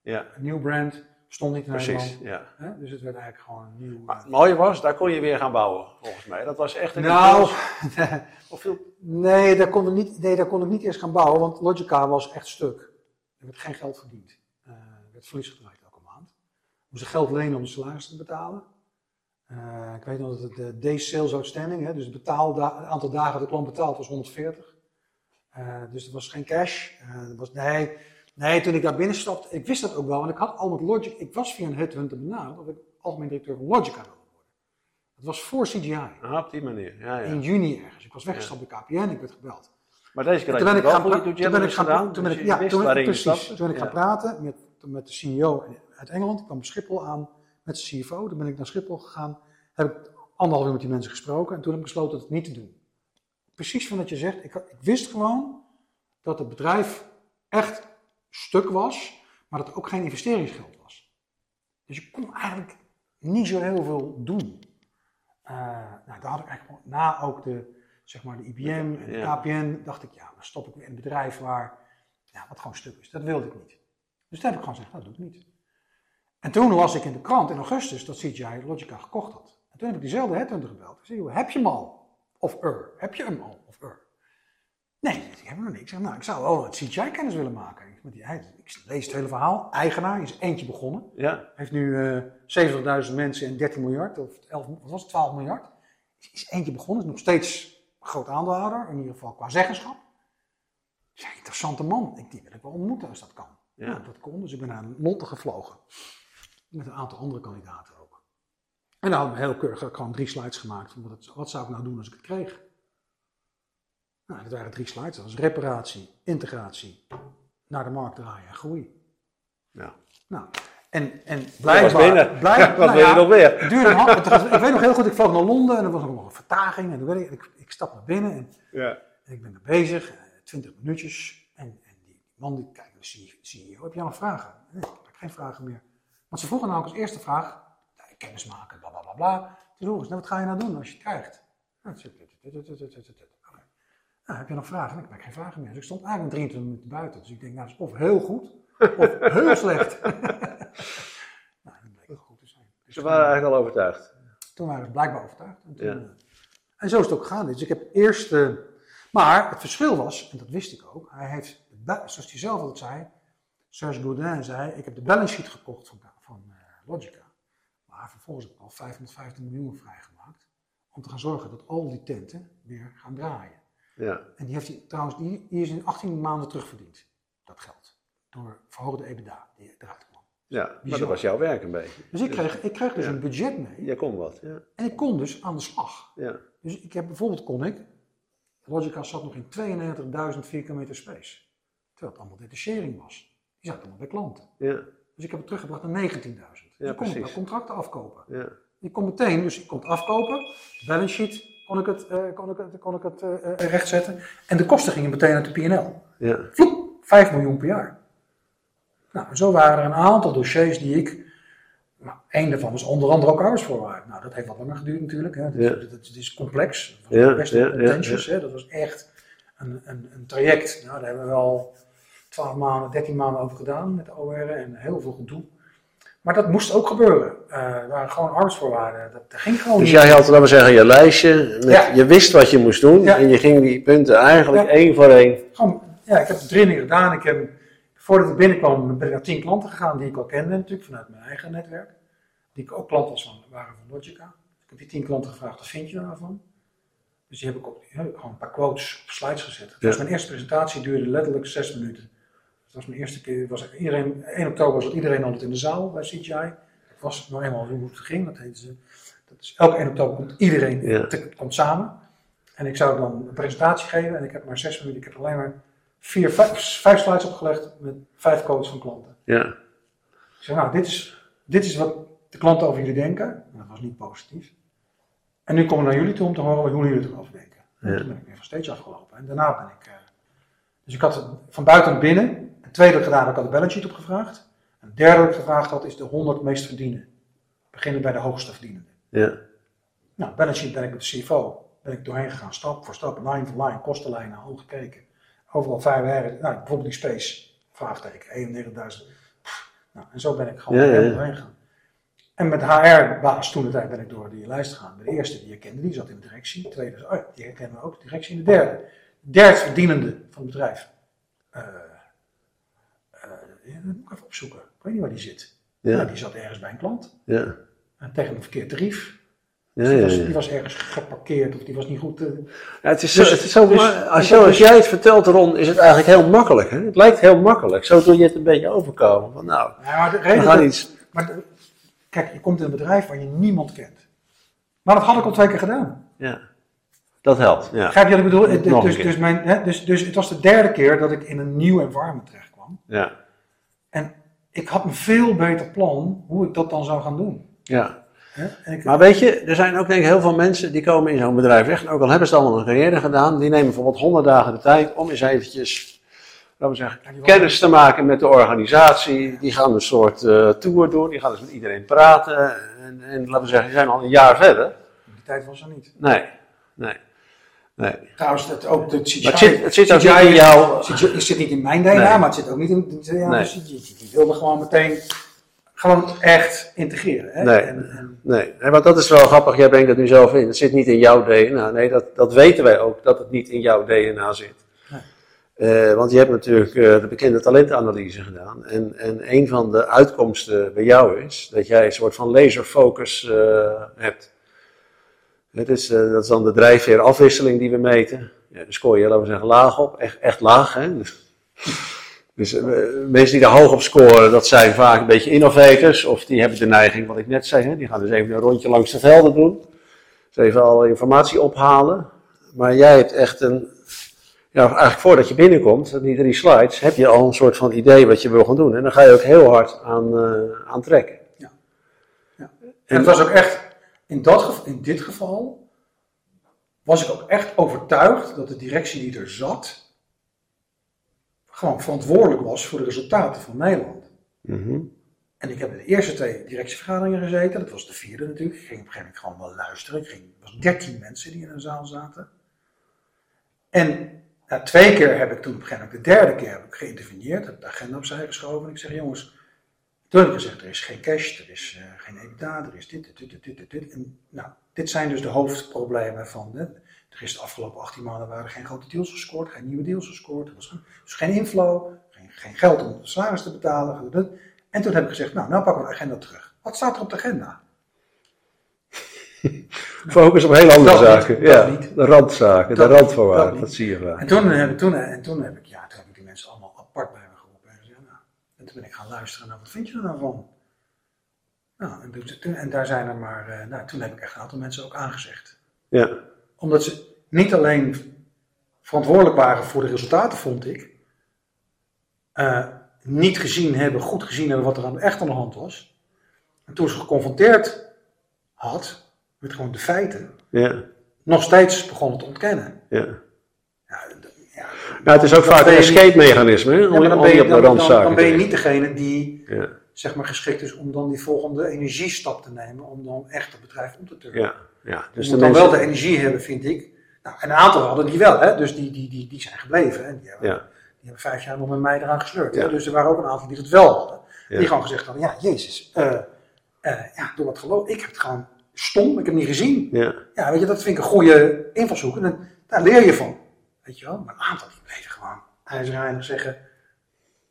Ja. Een nieuw brand, stond niet in Precies, Nederland. Ja. Hè? Dus het werd eigenlijk gewoon een nieuw... Maar het mooie was, daar kon je weer gaan bouwen, volgens mij. Dat was echt een Nou, of veel... nee, daar kon ik niet, nee, daar kon ik niet eerst gaan bouwen, want Logica was echt stuk. Er werd geen geld verdiend. Uh, er werd verlies gedraaid elke maand. We moesten geld lenen om de salaris te betalen. Uh, ik weet nog dat het de days sales outstanding, hè, dus het, aantal dagen dat de klant betaald was 140. Uh, dus er was geen cash. was, nee, Nee, toen ik daar binnen stapte, ik wist dat ook wel, want ik had al met Logic, ik was via een headhunter benaderd dat ik algemeen directeur van Logica wilde worden. Dat was voor CGI. Ah, op die manier, ja, ja. In juni ergens. Ik was weggestapt bij KPN, ik werd gebeld. Maar deze keer toen ben ik gaan praten. Toen ben ik gaan toen ben ik, ja, toen, precies. Toen ben ik gaan praten met, met de CEO uit Engeland. Ik kwam Schiphol aan met de CFO. Toen ben ik naar Schiphol gegaan. Heb ik anderhalf uur met die mensen gesproken. En toen heb ik besloten het niet te doen. Precies van wat je zegt. Ik, ik wist gewoon dat het bedrijf echt stuk was, maar dat ook geen investeringsgeld was. Dus je kon eigenlijk niet zo heel veel doen. Uh, nou, daar had ik eigenlijk na ook de, zeg maar, de IBM en de KPN, dacht ik, ja, dan stop ik weer in een bedrijf waar, ja, wat gewoon stuk is. Dat wilde ik niet. Dus toen heb ik gewoon gezegd, dat doe ik niet. En toen las ik in de krant in augustus dat CGI Logica gekocht had. En toen heb ik diezelfde headhunter gebeld. Ik zei, heb je hem al? Of er? Heb je hem al? Of er? Nee, ik heb hem nog niet. Ik zeg, nou, ik zou wel het CGI-kennis willen maken. Ik lees het hele verhaal. Eigenaar is eentje begonnen. Ja. Heeft nu uh, eh, 70.000 mensen en 13 miljard, of 11, wat was het, 12 miljard. Is, is eentje begonnen, is nog steeds een groot aandeelhouder, in ieder geval qua zeggenschap. Ja, interessante man. Ik, die wil ik wel ontmoeten als dat kan. Ja. Nou, dat kon, dus ik ben naar Londen gevlogen. Met een aantal andere kandidaten ook. En dan hadden we heel keurig gewoon drie slides gemaakt van wat, wat zou ik nou doen als ik het kreeg. Nou, dat waren drie slides. Dat was reparatie, integratie, naar de markt draaien en groei. Ja. Nou, en, en blijkbaar... Blijf, wat wil je nog weer? Het duurde een, ik weet nog heel goed, ik vloog naar Londen en er was nog een vertaging. En ik, ik, ik stap naar binnen en, ja. en ik ben er bezig, 20 eh, minuutjes. En, en die man die kijkt naar CEO, heb jij nog vragen? Nee, ik heb geen vragen meer. Want ze vroegen nou als eerste vraag, kennis maken, bla bla bla bla. Toen vroegen ze, nou, wat ga je nou doen als je het krijgt? Nou, nou, heb je nog vragen? Ik heb geen vragen meer. Dus ik stond eigenlijk 23 minuten buiten. Dus ik denk, nou, dat is of heel goed, of heel slecht. nou, dat bleek wel goed te zijn. Dus ze waren eigenlijk al overtuigd? Toen waren ze blijkbaar overtuigd. En, ja. Eh, en zo is het ook gegaan. Dus ik heb eerst... Uh, maar het verschil was, en dat wist ik ook, hij heeft, zoals hij zelf altijd zei, Serge Gaudin zei, ik heb de balance sheet gekocht van, van uh, Logica. Maar vervolgens heb ik al 550 miljoen vrijgemaakt om te gaan zorgen dat al die tenten weer gaan draaien. Ja. En die heeft hij trouwens, die, die is in 18 maanden terugverdiend, dat geld. Door verhoogde EBITDA die eruit kwam. Ja, maar dat was jouw werk een beetje. Dus ik kreeg, ik kreeg dus een budget mee. Jij kon wat, ja. En ik kon dus aan de slag. Ja. Dus ik heb bijvoorbeeld kon ik, Logica zat nog in 92.000 vierkante space. Terwijl het allemaal detachering was. Die zat allemaal bij klanten. Ja. Dus ik heb het teruggebracht naar 19.000. Ja, kon ik contracten afkopen. Ja. Je kon meteen, dus je kon het afkopen, balance sheet, kon ik het, kon ik het, kon ik het rechtzetten. En de kosten gingen meteen uit de PNL. Ja. Vloep, 5 miljoen per jaar. Nou, zo waren er een aantal dossiers die ik. Nou, één daarvan was onder andere ook arbeidsvoorwaarden. Nou, dat heeft wat langer geduurd natuurlijk. Hè. Dat, ja. dat, dat, is complex. Dat was ja, best contentious. Hè. Dat was echt een, een, een traject. Nou, daar hebben we wel 12 maanden, 13 maanden over gedaan met de OR en heel veel gedoe. Maar dat moest ook gebeuren. Eh er waren gewoon arbeidsvoorwaarden. Dat, dat ging gewoon Dus niet. jij had, laten we zeggen, je lijstje. Met, Ja. Je wist wat je moest doen. Ja. En je ging die punten eigenlijk Ja. één voor één. Gewoon, ja, ik heb de training gedaan. Ik heb, voordat ik binnenkwam ben ik naar tien klanten gegaan die ik al kende natuurlijk vanuit mijn eigen netwerk. Die ik ook klanten was van, waren van Logica. Ik heb die tien klanten gevraagd, wat vind je daarvan? Dus die heb ik ook ja, gewoon een paar quotes op slides gezet. Ja. mijn eerste presentatie, duurde letterlijk zes minuten. Dat was mijn eerste keer, was iedereen, 1 oktober zat iedereen altijd in de zaal bij CGI. Ik was nog eenmaal hoe het ging, dat heette ze. Dat is, elke 1 oktober komt iedereen Ja. te- komt samen. En ik zou dan een presentatie geven en ik heb maar zes minuten, ik heb alleen maar vier, vijf, vijf slides opgelegd met vijf quotes van klanten. Ja. Ik zeg, nou, dit is, dit is wat de klanten over jullie denken. En dat was niet positief. En nu komen we naar jullie toe om te horen hoe jullie erover denken. En Ja. toen ben ik weer van stage afgelopen. En daarna ben ik... eh, dus ik had het van buiten naar tweede gedaan, ik had de balance sheet opgevraagd. Een derde wat ik gevraagd had, is de 100 meest verdienen. Beginnen bij de hoogste verdienende. Ja. Nou, balance sheet ben ik met de CFO. Ben ik doorheen gegaan, stap voor stap, line voor line, kostenlijnen, al gekeken. Overal vijf ergens. Nou, bijvoorbeeld die space, vraagteken, 31.000. Pff, Nou, en zo ben ik gewoon Ja, ja, doorheen gegaan. En met HR-baas toen de tijd ben ik door die lijst gegaan. De eerste die je kende, die zat in de directie. De tweede, oh die herkennen we ook, de directie. En de derde, derde verdienende van het bedrijf. Eh, dat moet ik even opzoeken. Ik weet niet waar die zit. Ja. Nou, die zat ergens bij een klant. Ja. En tegen een verkeerd tarief. Ja, Dus die, was, ja. die was ergens geparkeerd of die was niet goed. eh, Ja, het is, Dus- zo, het is zo, dus- maar als, dus jij het vertelt, Ron, is het eigenlijk heel makkelijk. Hè? Het lijkt heel makkelijk. Zo doe je het een beetje overkomen. Van, nou, Ja, maar de reden dat- iets. maar de- kijk, je komt in een bedrijf waar je niemand kent. Maar dat had ik al twee keer gedaan. Ja. Dat helpt. Ja. Begrijp je wat ik bedoel? Dus, keer. dus, mijn, hè, dus, dus het was de derde keer dat ik in een nieuw environment terecht kwam. Ja. En ik had een veel beter plan hoe ik dat dan zou gaan doen. ja. Ik, Maar weet je, er zijn ook denk ik heel veel mensen die komen in zo'n bedrijf weg. En ook al hebben ze allemaal een carrière gedaan, die nemen bijvoorbeeld 100 dagen de tijd om eens eventjes, laten we zeggen, kennis te maken met de organisatie. Die gaan een soort eh, tour doen, die gaan eens met iedereen praten. En, en laten we zeggen, die zijn al een jaar verder. die tijd was er niet. Nee, nee, nee. Trouwens, dat ook de CGI. Maar het zit, het zit ook CGI niet in is- jou. CGI Het zit niet in mijn DNA, Nee. maar het zit ook niet in de DNA. Dus die, wilde gewoon meteen gewoon echt integreren. Hè? Nee. En, en, Nee, want dat is wel grappig, jij brengt dat nu zelf in. Het zit niet in jouw DNA. Nee, dat, dat weten wij ook, dat het niet in jouw DNA zit. Eh, want je hebt natuurlijk eh, de bekende talentanalyse gedaan. En, en een van de uitkomsten bij jou is dat jij een soort van laserfocus eh, hebt. Het is, eh, dat is dan de drijfveerafwisseling die we meten. Ja, daar scoor je, laten we zeggen, laag op. Echt, echt laag, hè. Dus, dus eh, mensen die daar hoog op scoren, dat zijn vaak een beetje innovators. Of die hebben de neiging, wat ik net zei, hè, die gaan dus even een rondje langs de velden doen. Dus even alle informatie ophalen. Maar jij hebt echt een, ja, eigenlijk voordat je binnenkomt, die drie slides, heb je al een soort van idee wat je wil gaan doen. En dan ga je ook heel hard aan, aan trekken. En het was ook echt, in, dat, in dit geval, was ik ook echt overtuigd dat de directie die er zat, gewoon verantwoordelijk was voor de resultaten van Nederland. Mhm. En ik heb in de eerste twee directievergaderingen gezeten, dat was de vierde natuurlijk. Ik ging op een gegeven moment gewoon wel luisteren. Ik ging, het was dertien mensen die in een zaal zaten. En na twee keer heb ik toen op een gegeven moment, de derde keer heb ik geïnterveneerd, heb de agenda opzij geschoven. En ik zeg, jongens, toen heb ik gezegd, er is geen cash, er is eh, geen EBITDA, er is dit, dit, dit, dit, dit, dit. En, nou, dit zijn dus de hoofdproblemen van, hè, er is de afgelopen 18 maanden waren geen grote deals gescoord, geen nieuwe deals gescoord. Er was geen- dus geen inflow, geen, geen geld om de salaris te betalen. En toen heb ik gezegd, nou, nou pakken we de agenda terug. Wat staat er op de agenda? Focus op heel andere Dat zaken. ja, niet. de randzaken, Dat de randvoorwaarden, dat zie je vaak. En toen heb, ik, toen, en toen heb ik, ja, toen heb ik die mensen allemaal apart bij me geroepen. En, gezegd, nou, en toen ben ik gaan luisteren naar wat vind je er nou van? Nou, en, toen- en daar zijn er maar, eh, nou, toen heb ik echt een aantal mensen ook aangezegd. Ja, Omdat ze niet alleen verantwoordelijk waren voor de resultaten, vond ik. eh, niet gezien hebben, goed gezien hebben wat er aan, echt aan de hand was. En toen ze geconfronteerd had met gewoon de feiten, ja, nog steeds begonnen te ontkennen. ja, Nou, het is ook vaak een escape mechanisme, hè, om, dan ben je, dan, ben je niet degene die zeg maar, geschikt is om dan die volgende energiestap te nemen. Om dan echt het bedrijf om te turnen. ja, ja. Dus je moet dan wel de energie hebben, vind ik. Nou, en een aantal hadden die wel, hè? dus die, die, die, die zijn gebleven. Hè? Die, hebben, Ja, die hebben vijf jaar nog met mij eraan gesleurd. Ja. Dus er waren ook een aantal die het wel hadden. Die gewoon gezegd hadden, ja, Jezus, eh, eh, ja, door wat geloof, ik heb het gewoon stom, ik heb het niet gezien. Ja. Ja, weet je, dat vind ik een goede invalshoek. En daar leer je van. Weet je wel? Maar een aantal die bleven gewoon ijzerreinig zeggen.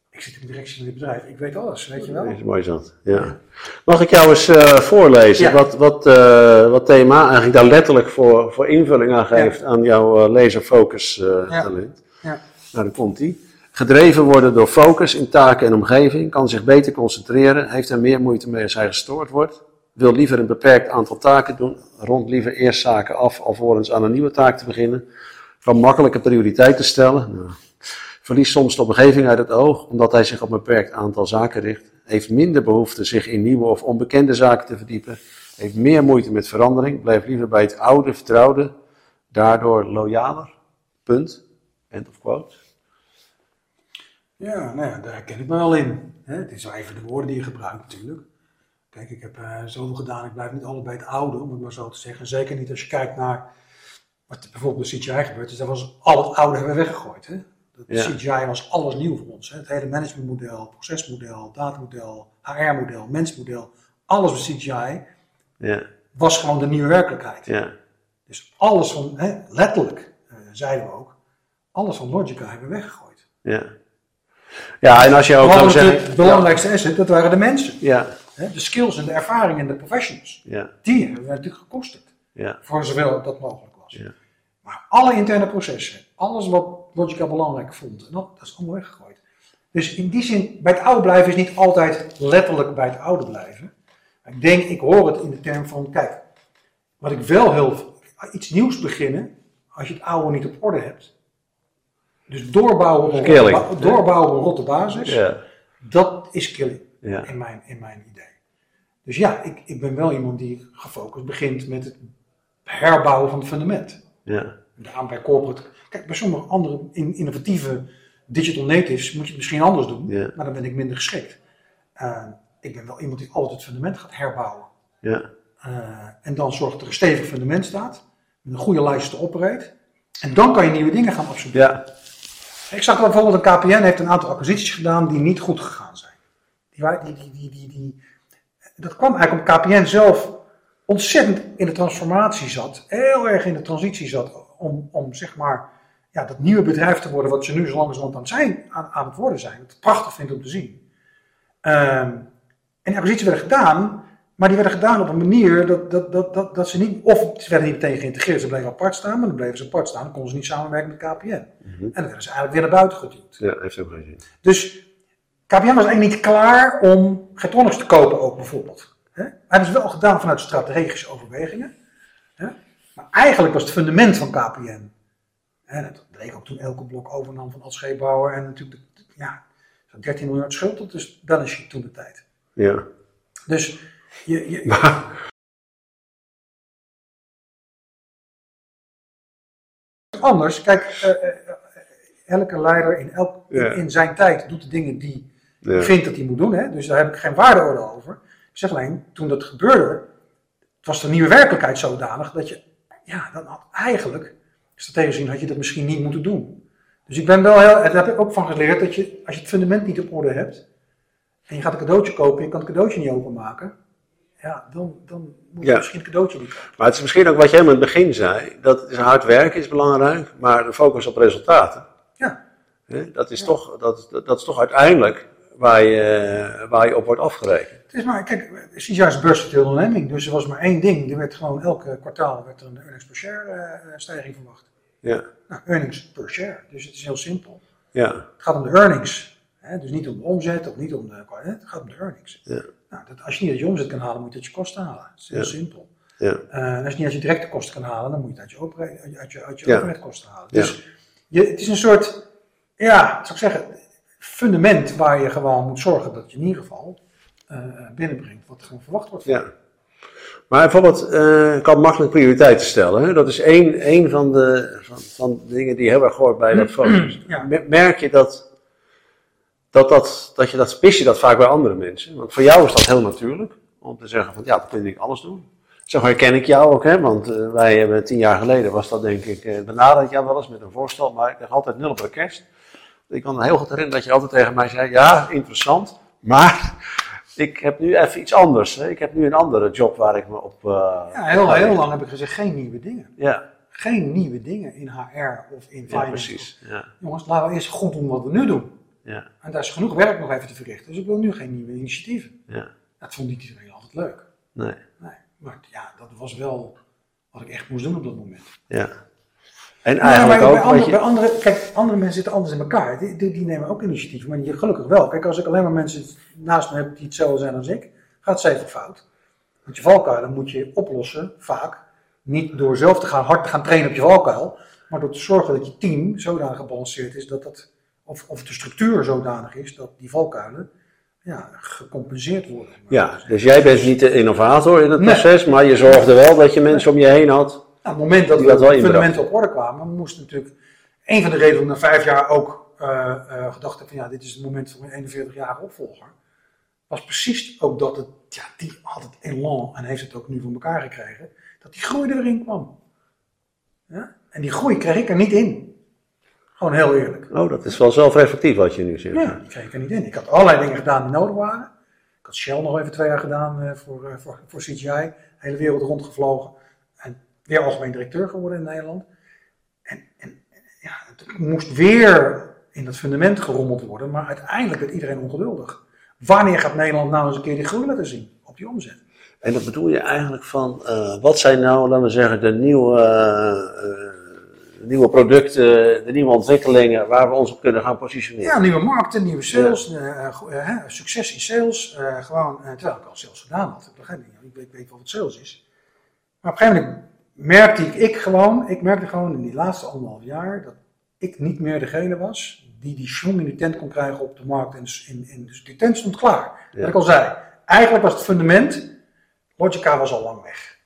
Ik zit in de directie van dit bedrijf, ik weet alles, weet je wel. Dat is mooi zat. Ja. Mag ik jou eens eh, voorlezen Ja. wat, wat, eh, wat thema eigenlijk daar letterlijk voor, voor invulling aan geeft aan jouw eh, laserfocus Ja. talent? Ja. Nou, daar komt ie. Gedreven worden door focus in taken en omgeving, kan zich beter concentreren, heeft er meer moeite mee als hij gestoord wordt, wil liever een beperkt aantal taken doen, rond liever eerst zaken af alvorens aan een nieuwe taak te beginnen, kan makkelijke prioriteiten stellen, nou, verliest soms de omgeving uit het oog omdat hij zich op een beperkt aantal zaken richt, heeft minder behoefte zich in nieuwe of onbekende zaken te verdiepen, heeft meer moeite met verandering, blijft liever bij het oude, vertrouwde, daardoor loyaler. Punt. End of quote. Ja, nou ja, daar herken ik me wel in. Het is wel even de woorden die je gebruikt natuurlijk. Kijk, ik heb eh, zoveel gedaan, ik blijf niet allebei het oude, om het maar zo te zeggen. Zeker niet als je kijkt naar wat bijvoorbeeld bij CGI gebeurt. Dus daar was al het oude hebben we weggegooid. Hè? Dat Ja. CGI was alles nieuw voor ons. Hè? Het hele managementmodel, procesmodel, datamodel, HR-model, mensmodel. Alles bij CGI Ja, was gewoon de nieuwe werkelijkheid. ja, Dus alles van, hè, letterlijk, eh, zeiden we ook, alles van Logica hebben we weggegooid. ja. Ja, en als je ook zou zeggen... het belangrijkste asset, dat waren de mensen. Ja, Hè? De skills en de ervaring en de professionals. ja, Die hebben we natuurlijk gekoesterd. ja, Voor zoveel dat mogelijk was. Ja. Maar alle interne processen, alles wat Logica belangrijk vond, en dat, dat is allemaal weggegooid. Dus in die zin, bij het oude blijven is niet altijd letterlijk bij het oude blijven. Ik denk, ik hoor het in de term van, kijk, wat ik wel heel, iets nieuws beginnen, als je het oude niet op orde hebt. Dus doorbouwen op ba- doorbouwen op een rotte basis, ja, dat is killing ja, in, mijn, in mijn idee. Dus ja, ik, ik ben wel iemand die gefocust begint met het herbouwen van het fundament. ja, Daarom bij corporate. Kijk, bij sommige andere in- innovatieve digital natives moet je het misschien anders doen, Ja. maar dan ben ik minder geschikt. Eh, ik ben wel iemand die altijd het fundament gaat herbouwen. ja, Eh, en dan zorgt dat er een stevig fundament staat, met een goede lijst te operate. En dan kan je nieuwe dingen gaan absorberen. ja, Ik zag bijvoorbeeld een KPN heeft een aantal acquisities gedaan die niet goed gegaan zijn. Die, die, die, die, die, die, dat kwam eigenlijk omdat KPN zelf ontzettend in de transformatie zat, heel erg in de transitie zat om, om zeg maar ja, dat nieuwe bedrijf te worden wat ze nu zo langzamerhand aan, het zijn, aan, aan het worden zijn. Wat ik prachtig vind om te zien. Ehm, en die acquisities werden gedaan, maar die werden gedaan op een manier dat, dat, dat, dat, dat ze niet, of ze werden niet meteen geïntegreerd, ze bleven apart staan, maar dan bleven ze apart staan, dan konden ze niet samenwerken met KPN. En dan werden ze eigenlijk weer naar buiten geduwd. ja, heeft ook geen zin. Dus KPN was eigenlijk niet klaar om Getronics te kopen ook bijvoorbeeld. Hè? Hebben ze wel gedaan vanuit strategische overwegingen. Hè? Maar eigenlijk was het fundament van KPN. Hè, dat bleek ook toen elke blok overnam van Ad Scheepbouwer. En natuurlijk, ja, zo'n 13 miljard schuld, dat is balance sheet toen de tijd. Ja, Dus je, je, anders, kijk, eh, eh, eh, elke leider in, elk, in- zijn tijd doet de dingen die ja, vindt dat hij moet doen. Hè? Dus daar heb ik geen waardeoordeel over. Ik zeg alleen, toen dat gebeurde, was de nieuwe werkelijkheid zodanig dat je, ja, dan had eigenlijk, strategisch gezien, had je dat misschien niet moeten doen. Dus ik ben wel heel, daar heb ik ook van geleerd dat je, als je het fundament niet op orde hebt, en je gaat een cadeautje kopen en je kan het cadeautje niet openmaken, ja, dan, dan moet je Ja. misschien het cadeautje niet kopen. Maar het is misschien ook wat jij aan het begin zei, dat is hard werken is belangrijk, maar de focus op resultaten. Ja, Dat, is toch, dat, dat, is toch uiteindelijk waar je, waar je op wordt afgerekend. Het is maar, kijk, CGI is beursgetild onderneming, dus er was maar één ding, er werd gewoon elke kwartaal werd er een earnings per share eh, eh, stijging verwacht. Ja, Nou, earnings per share, dus het is heel simpel. ja, Het gaat om de earnings. Hè? Dus niet om de omzet of niet om de. hè, Het gaat om de earnings. Ja. Nou, dat, als je niet uit je omzet kan halen, moet je uit je kosten halen. Dat is heel Ja. simpel. ja, Eh, en als je niet uit je directe kosten kan halen, dan moet je het uit je, uit je, uit je, uit je Ja. overheidkosten halen. Ja. Dus je, het is een soort, ja, zou ik zeggen, fundament waar je gewoon moet zorgen dat je in ieder geval binnenbrengt wat gewoon verwacht wordt. ja. Maar bijvoorbeeld, eh, ik kan makkelijk prioriteiten stellen. Hè? Dat is één, één van, de, van, van de dingen die heel erg hoort bij dat focus. Ja. Merk je dat, dat, dat, dat je dat, mis je dat vaak bij andere mensen? Want voor jou is dat heel natuurlijk, om te zeggen van ja, dat kun ik alles doen. Zo herken ik jou ook, hè? want eh, wij hebben tien jaar geleden was dat denk ik, eh benaderd jou wel eens met een voorstel, maar ik kreeg altijd nul op de kerst. Ik kan me heel goed herinneren dat je altijd tegen mij zei, ja, interessant, maar Ik heb nu even iets anders. Hè. Ik heb nu een andere job waar ik me op. eh, Ja, heel, heel lang heb ik gezegd, geen nieuwe dingen. Ja, Geen nieuwe dingen in HR of in ja, finance. precies. Ja, Jongens, laten we eerst goed doen wat we nu doen. ja, En daar is genoeg werk nog even te verrichten. Dus ik wil nu geen nieuwe initiatieven. ja. Dat vond niet iedereen altijd leuk. Nee, Nee. Maar ja, dat was wel wat ik echt moest doen op dat moment. ja. En Ja, eigenlijk maar ook. bij, andere, je- bij andere, kijk, andere mensen zitten anders in elkaar. Die, die, die nemen ook initiatieven, maar die gelukkig wel. Kijk, als ik alleen maar mensen naast me heb die hetzelfde zijn als ik, gaat het zeker fout. Want je valkuilen moet je oplossen, vaak. Niet door zelf te gaan, hard te gaan trainen op je valkuil, maar door te zorgen dat je team zodanig gebalanceerd is dat dat, of, of de structuur zodanig is dat die valkuilen ja, gecompenseerd worden. Ja, dus jij bent niet de innovator in het Nee. proces, maar je zorgde wel dat je mensen om je heen had. Nou, op het moment dat Die wel de fundamenten op orde kwamen, moest natuurlijk. Een van de redenen ik na vijf jaar ook eh, eh, gedacht heb: van ja, dit is het moment voor mijn 41-jarige opvolger. Was precies ook dat het, ja, die had het elan en heeft het ook nu voor elkaar gekregen, dat die groei erin kwam. Ja? En die groei kreeg ik er niet in. Gewoon heel eerlijk. Oh, dat is wel zelfreflectief wat je nu zegt. Ja, die kreeg ik er niet in. Ik had allerlei dingen gedaan die nodig waren. Ik had Shell nog even twee jaar gedaan eh, voor, voor, voor CGI. De hele wereld rondgevlogen. Weer algemeen directeur geworden in Nederland. En, en ja, het moest weer in dat fundament gerommeld worden. Maar uiteindelijk werd iedereen ongeduldig. Wanneer gaat Nederland nou eens een keer die groei laten zien op die omzet? En dat bedoel je eigenlijk van, eh, wat zijn nou, laten we zeggen, de nieuwe, eh, eh, nieuwe producten, de nieuwe ontwikkelingen waar we ons op kunnen gaan positioneren? Ja, nieuwe markten, nieuwe sales, succes in sales. gewoon, terwijl ik al sales gedaan had. Ik begrijp niet, ik weet, ik weet wel wat sales is. Maar op een gegeven moment merkte ik, ik gewoon, ik merkte gewoon in die laatste anderhalf jaar dat ik niet meer degene was die die schwung in die tent kon krijgen op de markt. En, dus in, in, dus die tent stond klaar. Ja. Wat ik al zei, eigenlijk was het fundament, Logica was al lang weg.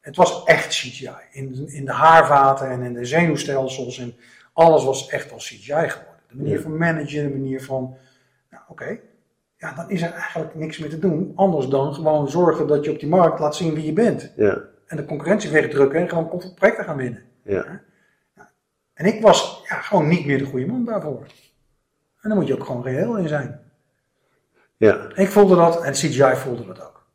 Het was echt CGI. In, in de haarvaten en in de zenuwstelsels en alles was echt al CGI geworden. De manier Ja. van managen, de manier van, nou oké, ja, dan is er eigenlijk niks meer te doen. Anders dan gewoon zorgen dat je op die markt laat zien wie je bent. Ja, En de concurrentie wegdrukken en gewoon projecten gaan winnen. ja, En ik was ja, gewoon niet meer de goede man daarvoor. En dan moet je ook gewoon reëel in zijn. ja, Ik voelde dat en CGI voelde dat ook.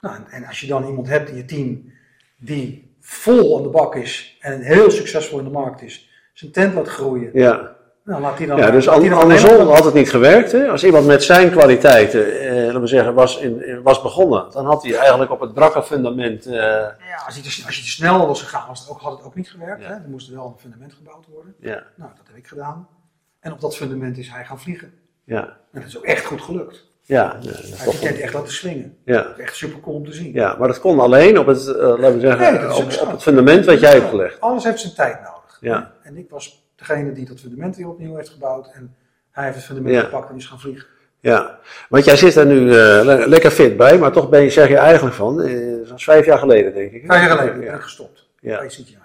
Nou, en- en als je dan iemand hebt in je team die vol aan de bak is en heel succesvol in de markt is, zijn tent laat groeien, ja. Nou, laat die dan. Ja, dus laat die dan had het niet gewerkt. Hè? Als iemand met zijn kwaliteiten, eh, laten we zeggen, was, in, was begonnen, dan had hij eigenlijk op het brakke fundament. eh, Ja, als je, te, als je te snel was gegaan, was het ook, had het ook niet gewerkt. Ja. Hè? Er moest wel een fundament gebouwd worden. ja, Nou, dat heb ik gedaan. En op dat fundament is hij gaan vliegen. ja, En dat is ook echt goed gelukt. ja, ja, Hij tent echt laten swingen. ja, Dat is echt super cool om te zien. ja, maar dat kon alleen op het, eh, laten we zeggen, Nee, op het fundament wat jij hebt gelegd. Alles heeft zijn tijd nodig. Ja. En ik was degene die dat fundament weer opnieuw heeft gebouwd. En hij heeft het fundament Ja. gepakt en is gaan vliegen. Ja, want jij zit er nu eh, le- lekker fit bij, maar toch ben je, zeg je eigenlijk van, eh, dat is vijf jaar geleden denk ik. hè? Vijf jaar geleden ben Ja. ik gestopt. Ja. Bij CGI, ja.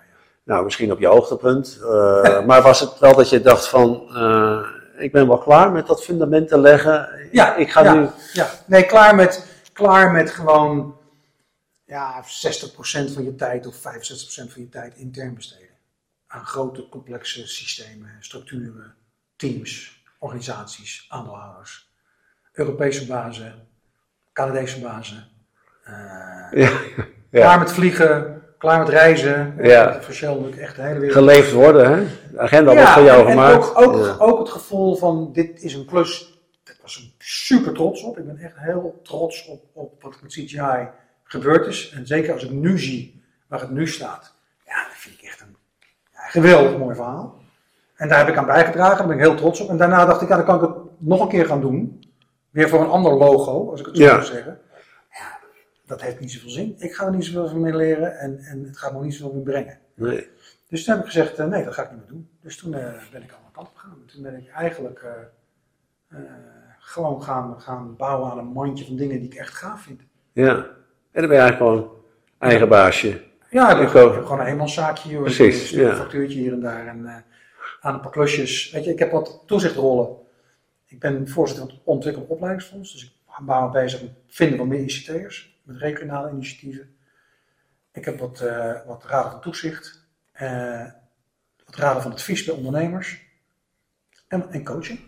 Nou, misschien op je hoogtepunt. eh, maar was het wel dat je dacht van, eh, ik ben wel klaar met dat fundament te leggen. Ja, ik ga ja. nu. Ja, nee, klaar met, klaar met gewoon ja, 60% van je tijd of 65% van je tijd intern besteden. Aan grote, complexe systemen, structuren, teams, organisaties, aandeelhouders. Europese bazen, Canadese bazen. eh, Ja, Klaar ja, met vliegen, klaar met reizen. Ja. Eh, ik echt de hele wereld. geleefd worden, hè? De agenda wordt voor jou en, gemaakt. En ook, ook, Ja. ook het gevoel van dit is een klus. Daar was ik super trots op. Ik ben echt heel trots op, op wat met CGI gebeurd is. En zeker als ik nu zie waar het nu staat. Ja, dat vind ik echt een ja, geweldig mooi verhaal. En daar heb ik aan bijgedragen. Daar ben ik heel trots op. En daarna dacht ik, ja, dan kan ik het nog een keer gaan doen. Weer voor een ander logo, als ik het zo Ja. moet zeggen. Ja, dat heeft niet zoveel zin. Ik ga er niet zoveel van mee leren. En, en het gaat me niet zoveel meer brengen. Nee. Dus toen heb ik gezegd, eh, nee, dat ga ik niet meer doen. Dus toen eh, ben ik aan de kant gegaan. Toen ben ik eigenlijk eh, gewoon gaan, gaan bouwen aan een mandje van dingen die ik echt gaaf vind. Ja. En dan ben je eigenlijk gewoon eigen baasje. Ja, ik heb, gewoon- een eenmanszaakje. Precies, ja. Een factuurtje hier en daar en eh, aan een paar klusjes. Weet je, ik heb wat toezichtrollen. Ik ben voorzitter van het Opleidingsfonds. Dus ik ben me bezig met het vinden van meer ICT'ers. Met regionale initiatieven. Ik heb wat, eh, wat raden van toezicht. eh, wat raden van advies bij ondernemers. En, en coaching.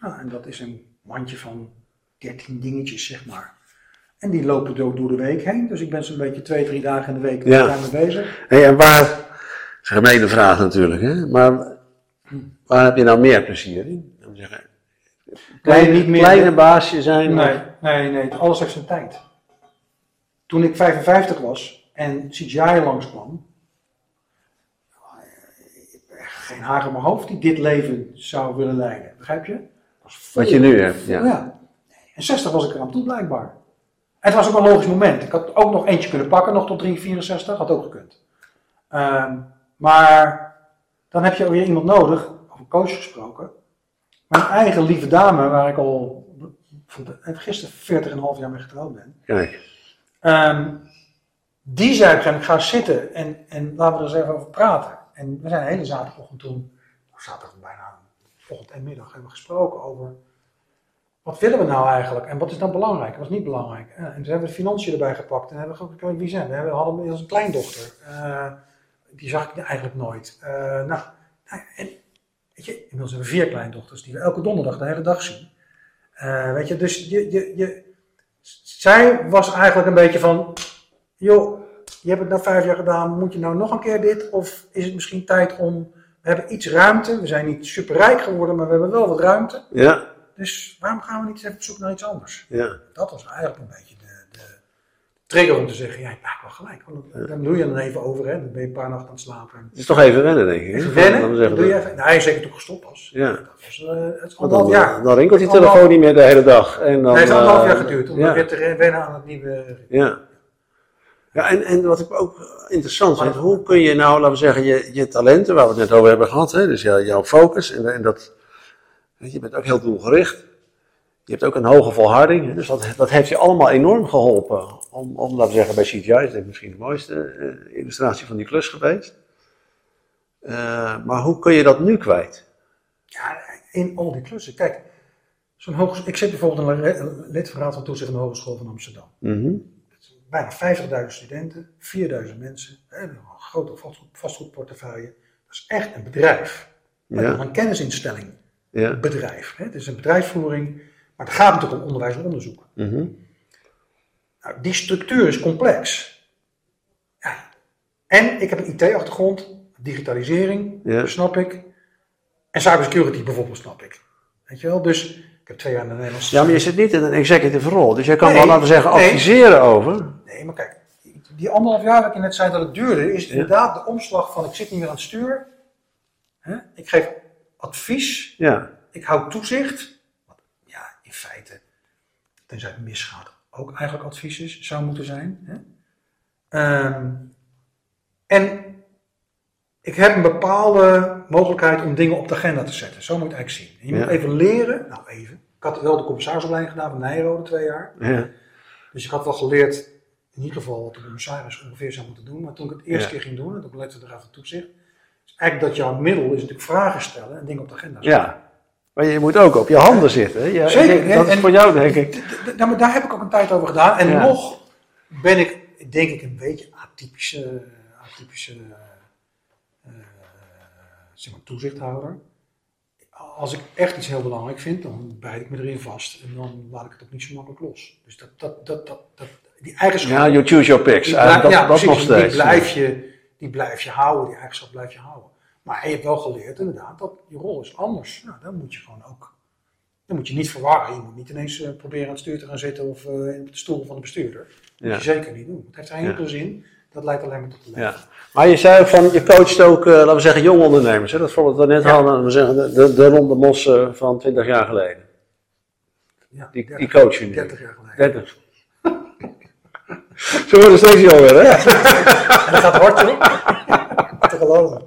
Nou, en dat is een mandje van 13 dingetjes, zeg maar. En die lopen door, door de week heen. Dus ik ben zo'n beetje twee, drie dagen in de week Ja. daarmee bezig. Hey, en waar, gemene vraag natuurlijk, hè? maar waar heb je nou meer plezier in? Kleine, niet meer- kleine baasje zijn? Nee, nee, nee. Alles heeft zijn tijd. Toen ik 55 was en CGI langskwam, geen haar in mijn hoofd die dit leven zou willen leiden. Begrijp je? Wat je nu hebt, ja. ja. En 60 was ik er aan toe blijkbaar. Het was ook een logisch moment. Ik had ook nog eentje kunnen pakken, nog tot 3, 64, had ook gekund. Ehm, maar dan heb je weer iemand nodig, over coach gesproken. Mijn eigen lieve dame, waar ik al de- gisteren 40,5 jaar mee getrouwd ben. Kijk, Ehm, die zei op een gegeven moment, ga zitten en, en laten we er eens even over praten. En we zijn de hele zaterdagochtend toen, of zaterdag bijna, ochtend en middag, hebben we gesproken over wat willen we nou eigenlijk en wat is dan belangrijk wat is niet belangrijk. En, en toen hebben we de financiën erbij gepakt en hebben we wie zijn we. We hadden inmiddels een kleindochter, eh, die zag ik eigenlijk nooit. Eh, nou, nou, en, weet je, inmiddels hebben we vier kleindochters die we elke donderdag de hele dag zien. Eh, weet je, dus je, je, je, zij was eigenlijk een beetje van, joh, je hebt het nou vijf jaar gedaan, moet je nou nog een keer dit? Of is het misschien tijd om, we hebben iets ruimte, we zijn niet superrijk geworden, maar we hebben wel wat ruimte. ja, Dus waarom gaan we niet eens even op zoek naar iets anders? ja. Dat was eigenlijk een beetje de, de trigger om te zeggen, ja, ik maak wel gelijk. Want dan doe je er dan even over, hè? dan ben je een paar nachten aan het slapen. Het is toch even wennen, denk ik. Even wennen, zeggen, doe je even. Nee, zeker toen ik gestopt was. Ja. Dat was eh, het anderhalf dan, jaar. dan rinkelt die telefoon niet meer de hele dag. En dan, Nee, het heeft anderhalf eh, jaar geduurd om ja. weer te wennen aan het nieuwe Ja. Ja, en, en wat ik ook interessant vind, hoe kun je nou, laten we zeggen, je, je talenten, waar we het net over hebben gehad, hè, dus jou- jouw focus, en, en dat, je, bent ook heel doelgericht. Je hebt ook een hoge volharding, dus dat, dat heeft je allemaal enorm geholpen. Om, om laten we zeggen, bij CGI is dit misschien de mooiste eh, illustratie van die klus geweest. Eh, maar hoe kun je dat nu kwijt? Ja, in al die klussen. Kijk, zo'n hoges- ik zit bijvoorbeeld in een lid van Toezicht van de Hogeschool van Amsterdam. Mhm. Bijna 50.000 studenten, 4.000 mensen, een grote vastgoed, vastgoedportefeuille. Dat is echt een bedrijf. Ja. een kennisinstelling Ja. bedrijf. Hè. Het is een bedrijfsvoering, maar het gaat natuurlijk om onderwijs en onderzoek. Mhm. Nou, die structuur is complex. Ja. En ik heb een IT-achtergrond, digitalisering, Ja. snap ik. En cybersecurity bijvoorbeeld, snap ik. Weet je wel? Dus ik heb twee jaar in de Nederlandse... Ja, maar je zit niet in een executive rol, dus jij kan Nee, wel, laten we zeggen, nee. adviseren over. Nee, maar kijk, die anderhalf jaar dat ik net zei dat het duurde, is inderdaad de omslag van ik zit niet meer aan het stuur. Hè? Ik geef advies, Ja. ik hou toezicht. Wat ja, in feite, tenzij het misgaat, ook eigenlijk advies is, zou moeten zijn. Hè? Ehm, en ik heb een bepaalde mogelijkheid om dingen op de agenda te zetten. Zo moet je het eigenlijk zien. En je Ja. moet even leren, nou even. Ik had wel de commissarisopleiding gedaan van Nijrode twee jaar. Ja. Dus ik had wel geleerd, in ieder geval wat de commissaris ongeveer zou moeten doen. Maar toen ik het eerste Ja. keer ging doen, en toen lette de Raad van Toezicht, eigenlijk dat jouw middel is natuurlijk vragen stellen en dingen op de agenda zetten. Ja, maar je moet ook op je handen zitten. Zeker? Dat is voor jou, denk ik. Nou, maar daar heb ik ook een tijd over gedaan. En Ja. nog ben ik, denk ik, een beetje atypische, atypische eh, zeg maar, toezichthouder. Als ik echt iets heel belangrijk vind, dan bijt ik me erin vast. En dan laat ik het ook niet zo makkelijk los. Dus dat, dat, dat, dat, dat, die eigenschap... Ja, you choose your picks. Die blij- dat, ja, dat nog precies, steeds. Die blijf, je, die blijf je houden, die eigenschap blijf je houden. Maar je hebt wel geleerd inderdaad dat je rol is anders. Nou, dan moet je gewoon ook, dan moet je niet verwarren. Je moet niet ineens eh, proberen aan het stuur te gaan zitten of eh, in de stoel van de bestuurder. Dat moet je zeker niet doen. Het heeft geen Ja. enkele zin. Dat leidt alleen maar tot de Ja. Maar je zei van, je coacht ook, eh, laten we zeggen, jonge ondernemers. Hè? Dat voorbeeld dat we net hadden, we zeggen, de, de, de ronde mos van 20 jaar geleden. Ja, Die, 30, die coach je nu. 30 jaar geleden. 30. Ze worden steeds jonger, hè? En dat gaat hard hoor. te geloven.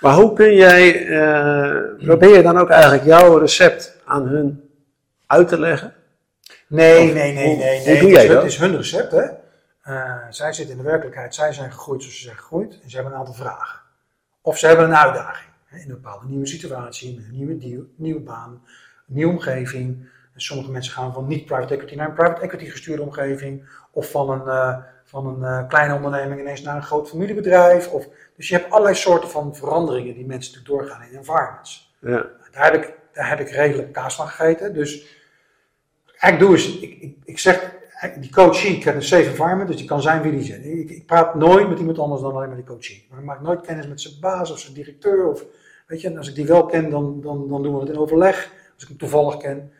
Maar hoe kun jij, eh, probeer je dan ook eigenlijk jouw recept aan hun uit te leggen? Nee, nee, nee, hoe- nee. hoe nee. doe het, jij is, dat? het is hun recept, hè. Eh, zij zitten in de werkelijkheid, zij zijn gegroeid zoals ze zijn gegroeid. En ze hebben een aantal vragen. Of ze hebben een uitdaging. Hè, in een bepaalde nieuwe situatie, een nieuwe, deal, nieuwe baan, een nieuwe omgeving. En sommige mensen gaan van niet private equity naar een private equity gestuurde omgeving. Of van een, eh, van een eh, kleine onderneming ineens naar een groot familiebedrijf. Of, dus je hebt allerlei soorten van veranderingen die mensen natuurlijk doorgaan in environments. Ja. Daar heb ik, daar heb ik redelijk kaas van gegeten. Dus eigenlijk doe is, ik, ik, ik zeg, die coachie krijgt een safe environment, dus die kan zijn wie die zit. Ik, ik praat nooit met iemand anders dan alleen maar die coachie. Maar ik maak nooit kennis met zijn baas of zijn directeur. Of, weet je, en als ik die wel ken, dan, dan, dan doen we het in overleg. Als ik hem toevallig ken.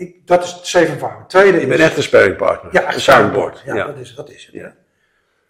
Ik, dat is het safe environment. Tweede Je bent is, echt een sparringpartner. ja, een soundboard. Ja, Ja. Dat, is, dat is het. Ja.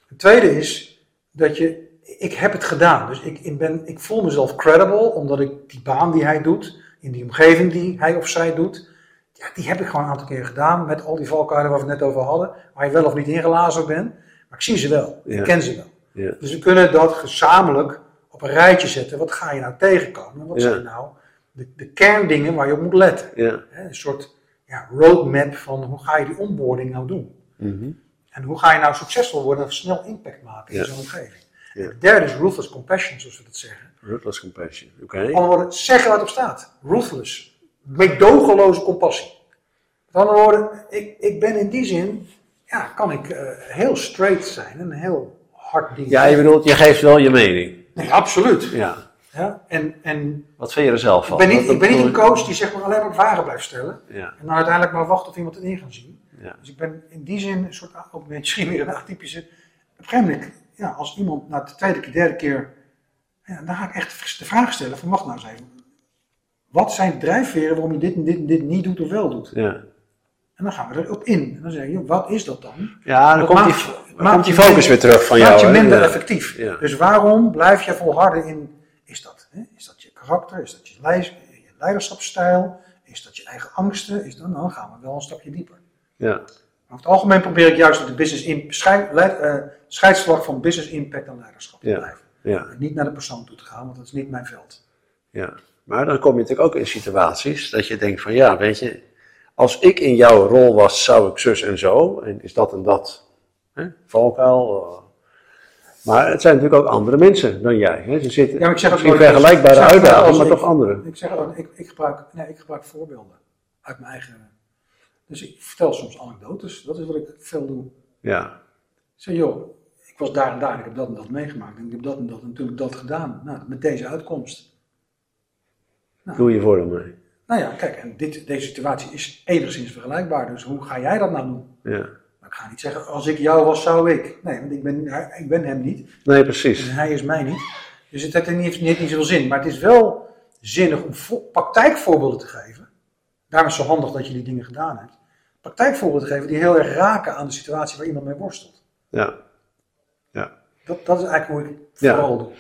Het tweede is dat je, ik heb het gedaan. Dus ik, ik, ben, ik voel mezelf credible, omdat ik die baan die hij doet, in die omgeving die hij of zij doet, ja, die heb ik gewoon een aantal keer gedaan. Met al die valkuilen waar we het net over hadden, waar je wel of niet ingelazen bent. Maar ik zie ze wel, Ja. ik ken ze wel. Ja. Dus we kunnen dat gezamenlijk op een rijtje zetten. Wat ga je nou tegenkomen? Wat zijn nou de, de kerndingen waar je op moet letten? Een soort ja, roadmap van hoe ga je die onboarding nou doen? Mhm. En hoe ga je nou succesvol worden en snel impact maken in zo'n omgeving? Ja. Het derde is ruthless compassion, zoals we dat zeggen. Ruthless compassion. Oké. Met andere woorden, zeggen wat op staat. Ruthless. Meedogenloze compassie. Met andere woorden, ik, ik ben in die zin, ja, kan ik eh, heel straight zijn en heel hard dingen Ja, je bedoelt, je geeft wel je mening. Nee, absoluut. Ja. Ja, en, en Wat vind je er zelf ik van? ben niet, ik ben niet een coach die zeg maar alleen maar vragen blijft stellen. Ja. En dan uiteindelijk maar wacht of iemand het in gaat zien. Ja. Dus ik ben in die zin een soort, ook misschien weer een atypische. Op een gegeven moment, ja, als iemand na de tweede keer, derde keer, ja, dan ga ik echt de vraag stellen van wacht nou eens even. Wat zijn de drijfveren waarom je dit en dit en dit niet doet of wel doet? Ja. En dan gaan we erop in. En dan zeg je, wat is dat dan? Ja, dan komt die, maakt- dan maakt komt die je focus minder- weer terug van maakt jou. je hè? minder Ja. effectief. Ja. Dus waarom blijf je volharden in, is dat, hè? is dat je karakter, is dat je, leid- je leiderschapsstijl, is dat je eigen angsten, is dan, dan gaan we wel een stapje dieper. Ja. Maar over het algemeen probeer ik juist de business in, leid- eh, scheidslag van business impact en leiderschap te Ja. blijven. Ja. En niet naar de persoon toe te gaan, want dat is niet mijn veld. Ja, maar dan kom je natuurlijk ook in situaties dat je denkt van ja, weet je, als ik in jouw rol was, zou ik zus en zo, en is dat en dat hè, valkuil. Maar het zijn natuurlijk ook andere mensen dan jij. Hè? Ze zitten Ja, maar ik zeg nooit- vergelijkbare uitdagingen, maar ik- toch andere. Ik zeg ook, ik, ik, gebruik, nee, ik gebruik voorbeelden uit mijn eigen. Dus ik vertel soms anekdotes, dat is wat ik veel doe. Ja, Ik zeg, joh, ik was daar en daar en ik heb dat en dat meegemaakt. En ik heb dat en dat en toen heb ik dat gedaan. Nou, met deze uitkomst. doe je voordeel mee. Nou ja, kijk, en dit, deze situatie is enigszins vergelijkbaar. Dus hoe ga jij dat nou doen? Ja. Ik ga niet zeggen, als ik jou was, zou ik. Nee, want ik ben, ik ben hem niet. Nee, precies. En hij is mij niet. Dus het heeft niet, niet, niet zoveel zin. Maar het is wel zinnig om vo- praktijkvoorbeelden te geven. Daarom is het zo handig dat je die dingen gedaan hebt. Praktijkvoorbeelden te geven die heel erg raken aan de situatie waar iemand mee worstelt. Ja, ja. Dat, dat is eigenlijk hoe ik het Ja. vooral doe.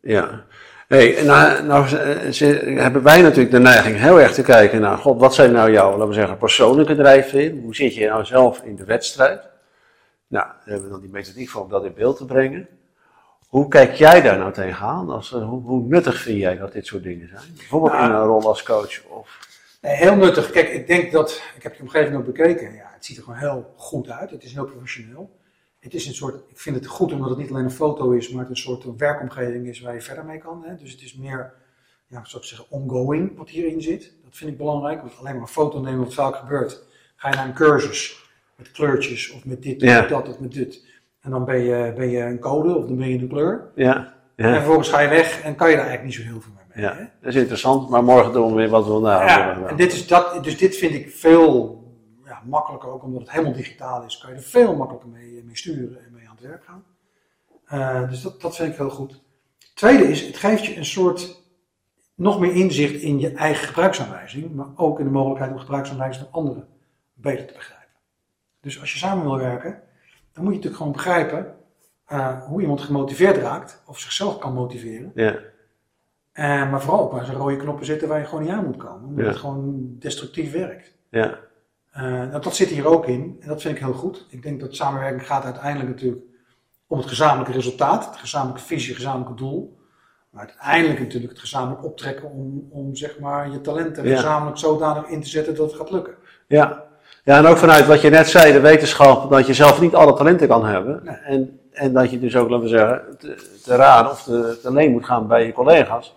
Ja. Hey, nou, nou eh, ze- hebben wij natuurlijk de neiging heel erg te kijken naar, god, wat zijn nou jouw, laten we zeggen, persoonlijke drijfveren? Hoe zit je nou zelf in de wedstrijd? Nou, daar hebben we dan die methodiek voor om dat in beeld te brengen. Hoe kijk jij daar nou tegenaan? Als, eh, hoe, hoe nuttig vind jij dat dit soort dingen zijn? Bijvoorbeeld Nou, in een rol als coach of... Nee, heel nuttig. Kijk, ik denk dat, ik heb die omgeving ook bekeken. Ja, het ziet er gewoon heel goed uit. Het is heel professioneel. Het is een soort, ik vind het goed omdat het niet alleen een foto is, maar het een soort werkomgeving is waar je verder mee kan. Hè? Dus het is meer, ja, zou ik zeggen, ongoing wat hierin zit. Dat vind ik belangrijk. Want alleen maar een foto nemen wat vaak gebeurt. Ga je naar een cursus met kleurtjes of met dit of Ja. met dat of met dit. En dan ben je, ben je een code of dan ben je een kleur. Ja, En vervolgens ga je weg en kan je daar eigenlijk niet zo heel veel mee. ja. hè? dat is interessant, maar morgen doen we weer wat we vandaag Ja, doen. en dit is dat, dus dit vind ik veel makkelijker, ook omdat het helemaal digitaal is, kan je er veel makkelijker mee, mee sturen en mee aan het werk gaan. Eh, dus dat, dat vind ik heel goed. Tweede is, het geeft je een soort nog meer inzicht in je eigen gebruiksaanwijzing, maar ook in de mogelijkheid om gebruiksaanwijzing van anderen beter te begrijpen. Dus als je samen wil werken, dan moet je natuurlijk gewoon begrijpen eh, hoe iemand gemotiveerd raakt, of zichzelf kan motiveren. Ja, Eh, maar vooral ook waar zijn rode knoppen zitten waar je gewoon niet aan moet komen. Omdat Ja. het gewoon destructief werkt. ja, Nou, dat zit hier ook in. En dat vind ik heel goed. Ik denk dat samenwerking gaat uiteindelijk natuurlijk om het gezamenlijke resultaat. Het gezamenlijke visie, het gezamenlijke doel. Maar uiteindelijk natuurlijk het gezamenlijk optrekken om, om zeg maar, je talenten Ja. gezamenlijk zodanig in te zetten dat het gaat lukken. Ja. ja, en ook vanuit wat je net zei, de wetenschap, dat je zelf niet alle talenten kan hebben. Nee. En, en dat je dus ook, laten we zeggen, te, te raden of te, te leen moet gaan bij je collega's.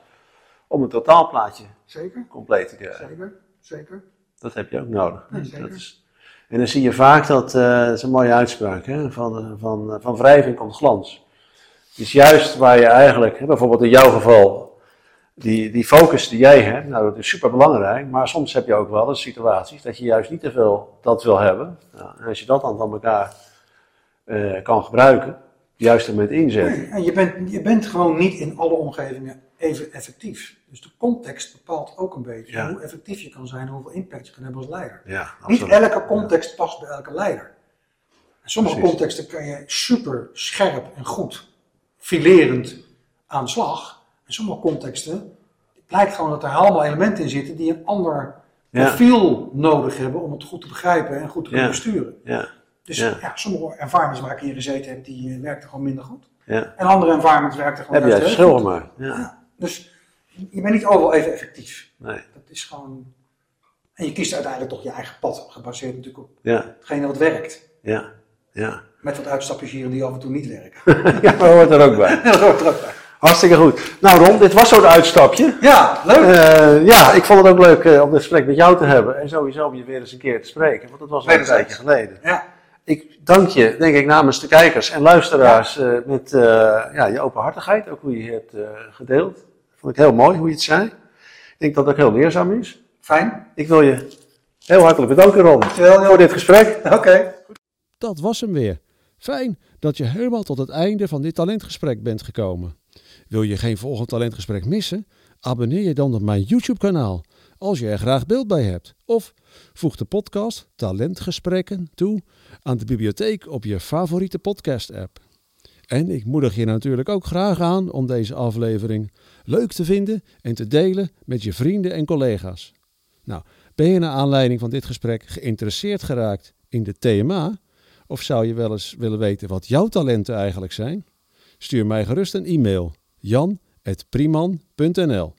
Om een totaalplaatje Zeker, compleet te krijgen. zeker, zeker. Dat heb je ook nodig. Dat is, en dan zie je vaak dat, eh, dat is een mooie uitspraak, hè, van, eh, van, eh, van wrijving komt glans. Dus juist waar je eigenlijk, hè, bijvoorbeeld in jouw geval, die, die focus die jij hebt, nou dat is super belangrijk, maar soms heb je ook wel eens situaties dat je juist niet te veel dat wil hebben. Nou, en als je dat dan van elkaar kan gebruiken, juist er met inzetten. En je bent, je bent gewoon niet in alle omgevingen even effectief. Dus de context bepaalt ook een beetje Ja. hoe effectief je kan zijn en hoeveel impact je kan hebben als leider. Ja, Niet elke context past bij elke leider. In sommige Precies. contexten kan je super scherp en goed, filerend aan de slag. In sommige contexten blijkt gewoon dat er allemaal elementen in zitten die een ander Ja. profiel nodig hebben om het goed te begrijpen en goed te kunnen besturen. Ja, Dus Ja. sommige environments waar ik hier gezeten heb, die eh, werkten gewoon minder goed. ja. En andere environments werkten gewoon Heb jij goed. maar. Ja. Dus je bent niet overal even effectief. Nee. Dat is gewoon... En je kiest uiteindelijk toch je eigen pad, gebaseerd natuurlijk op Ja, hetgene wat werkt. ja, ja. Met wat uitstapjes hier en die af en toe niet werken. ja, dat hoort er ook bij. Dat hoort er ook bij. Hartstikke goed. Nou Ron, dit was zo'n uitstapje. Ja, leuk. Eh, ja, ik vond het ook leuk eh, om dit gesprek met jou te hebben. En sowieso om je weer eens een keer te spreken. Want dat was al een tijdje geleden. Ja, Ik dank je, denk ik, namens de kijkers en luisteraars eh, met eh, ja, je openhartigheid. Ook hoe je het eh, gedeeld. Vond ik heel mooi hoe je het zei. Ik denk dat het ook heel leerzaam is. fijn. Ik wil je heel hartelijk bedanken, Ron, Dankjewel, voor dit gesprek. Oké. Dat was hem weer. Fijn dat je helemaal tot het einde van dit talentgesprek bent gekomen. Wil je geen volgend talentgesprek missen? Abonneer je dan op mijn YouTube-kanaal als je er graag beeld bij hebt. Of voeg de podcast Talentgesprekken toe aan de bibliotheek op je favoriete podcast-app. En ik moedig je natuurlijk ook graag aan om deze aflevering leuk te vinden en te delen met je vrienden en collega's. Nou, ben je naar aanleiding van dit gesprek geïnteresseerd geraakt in de TMA? Of zou je wel eens willen weten wat jouw talenten eigenlijk zijn? Stuur mij gerust een e-mail jan.priman.nl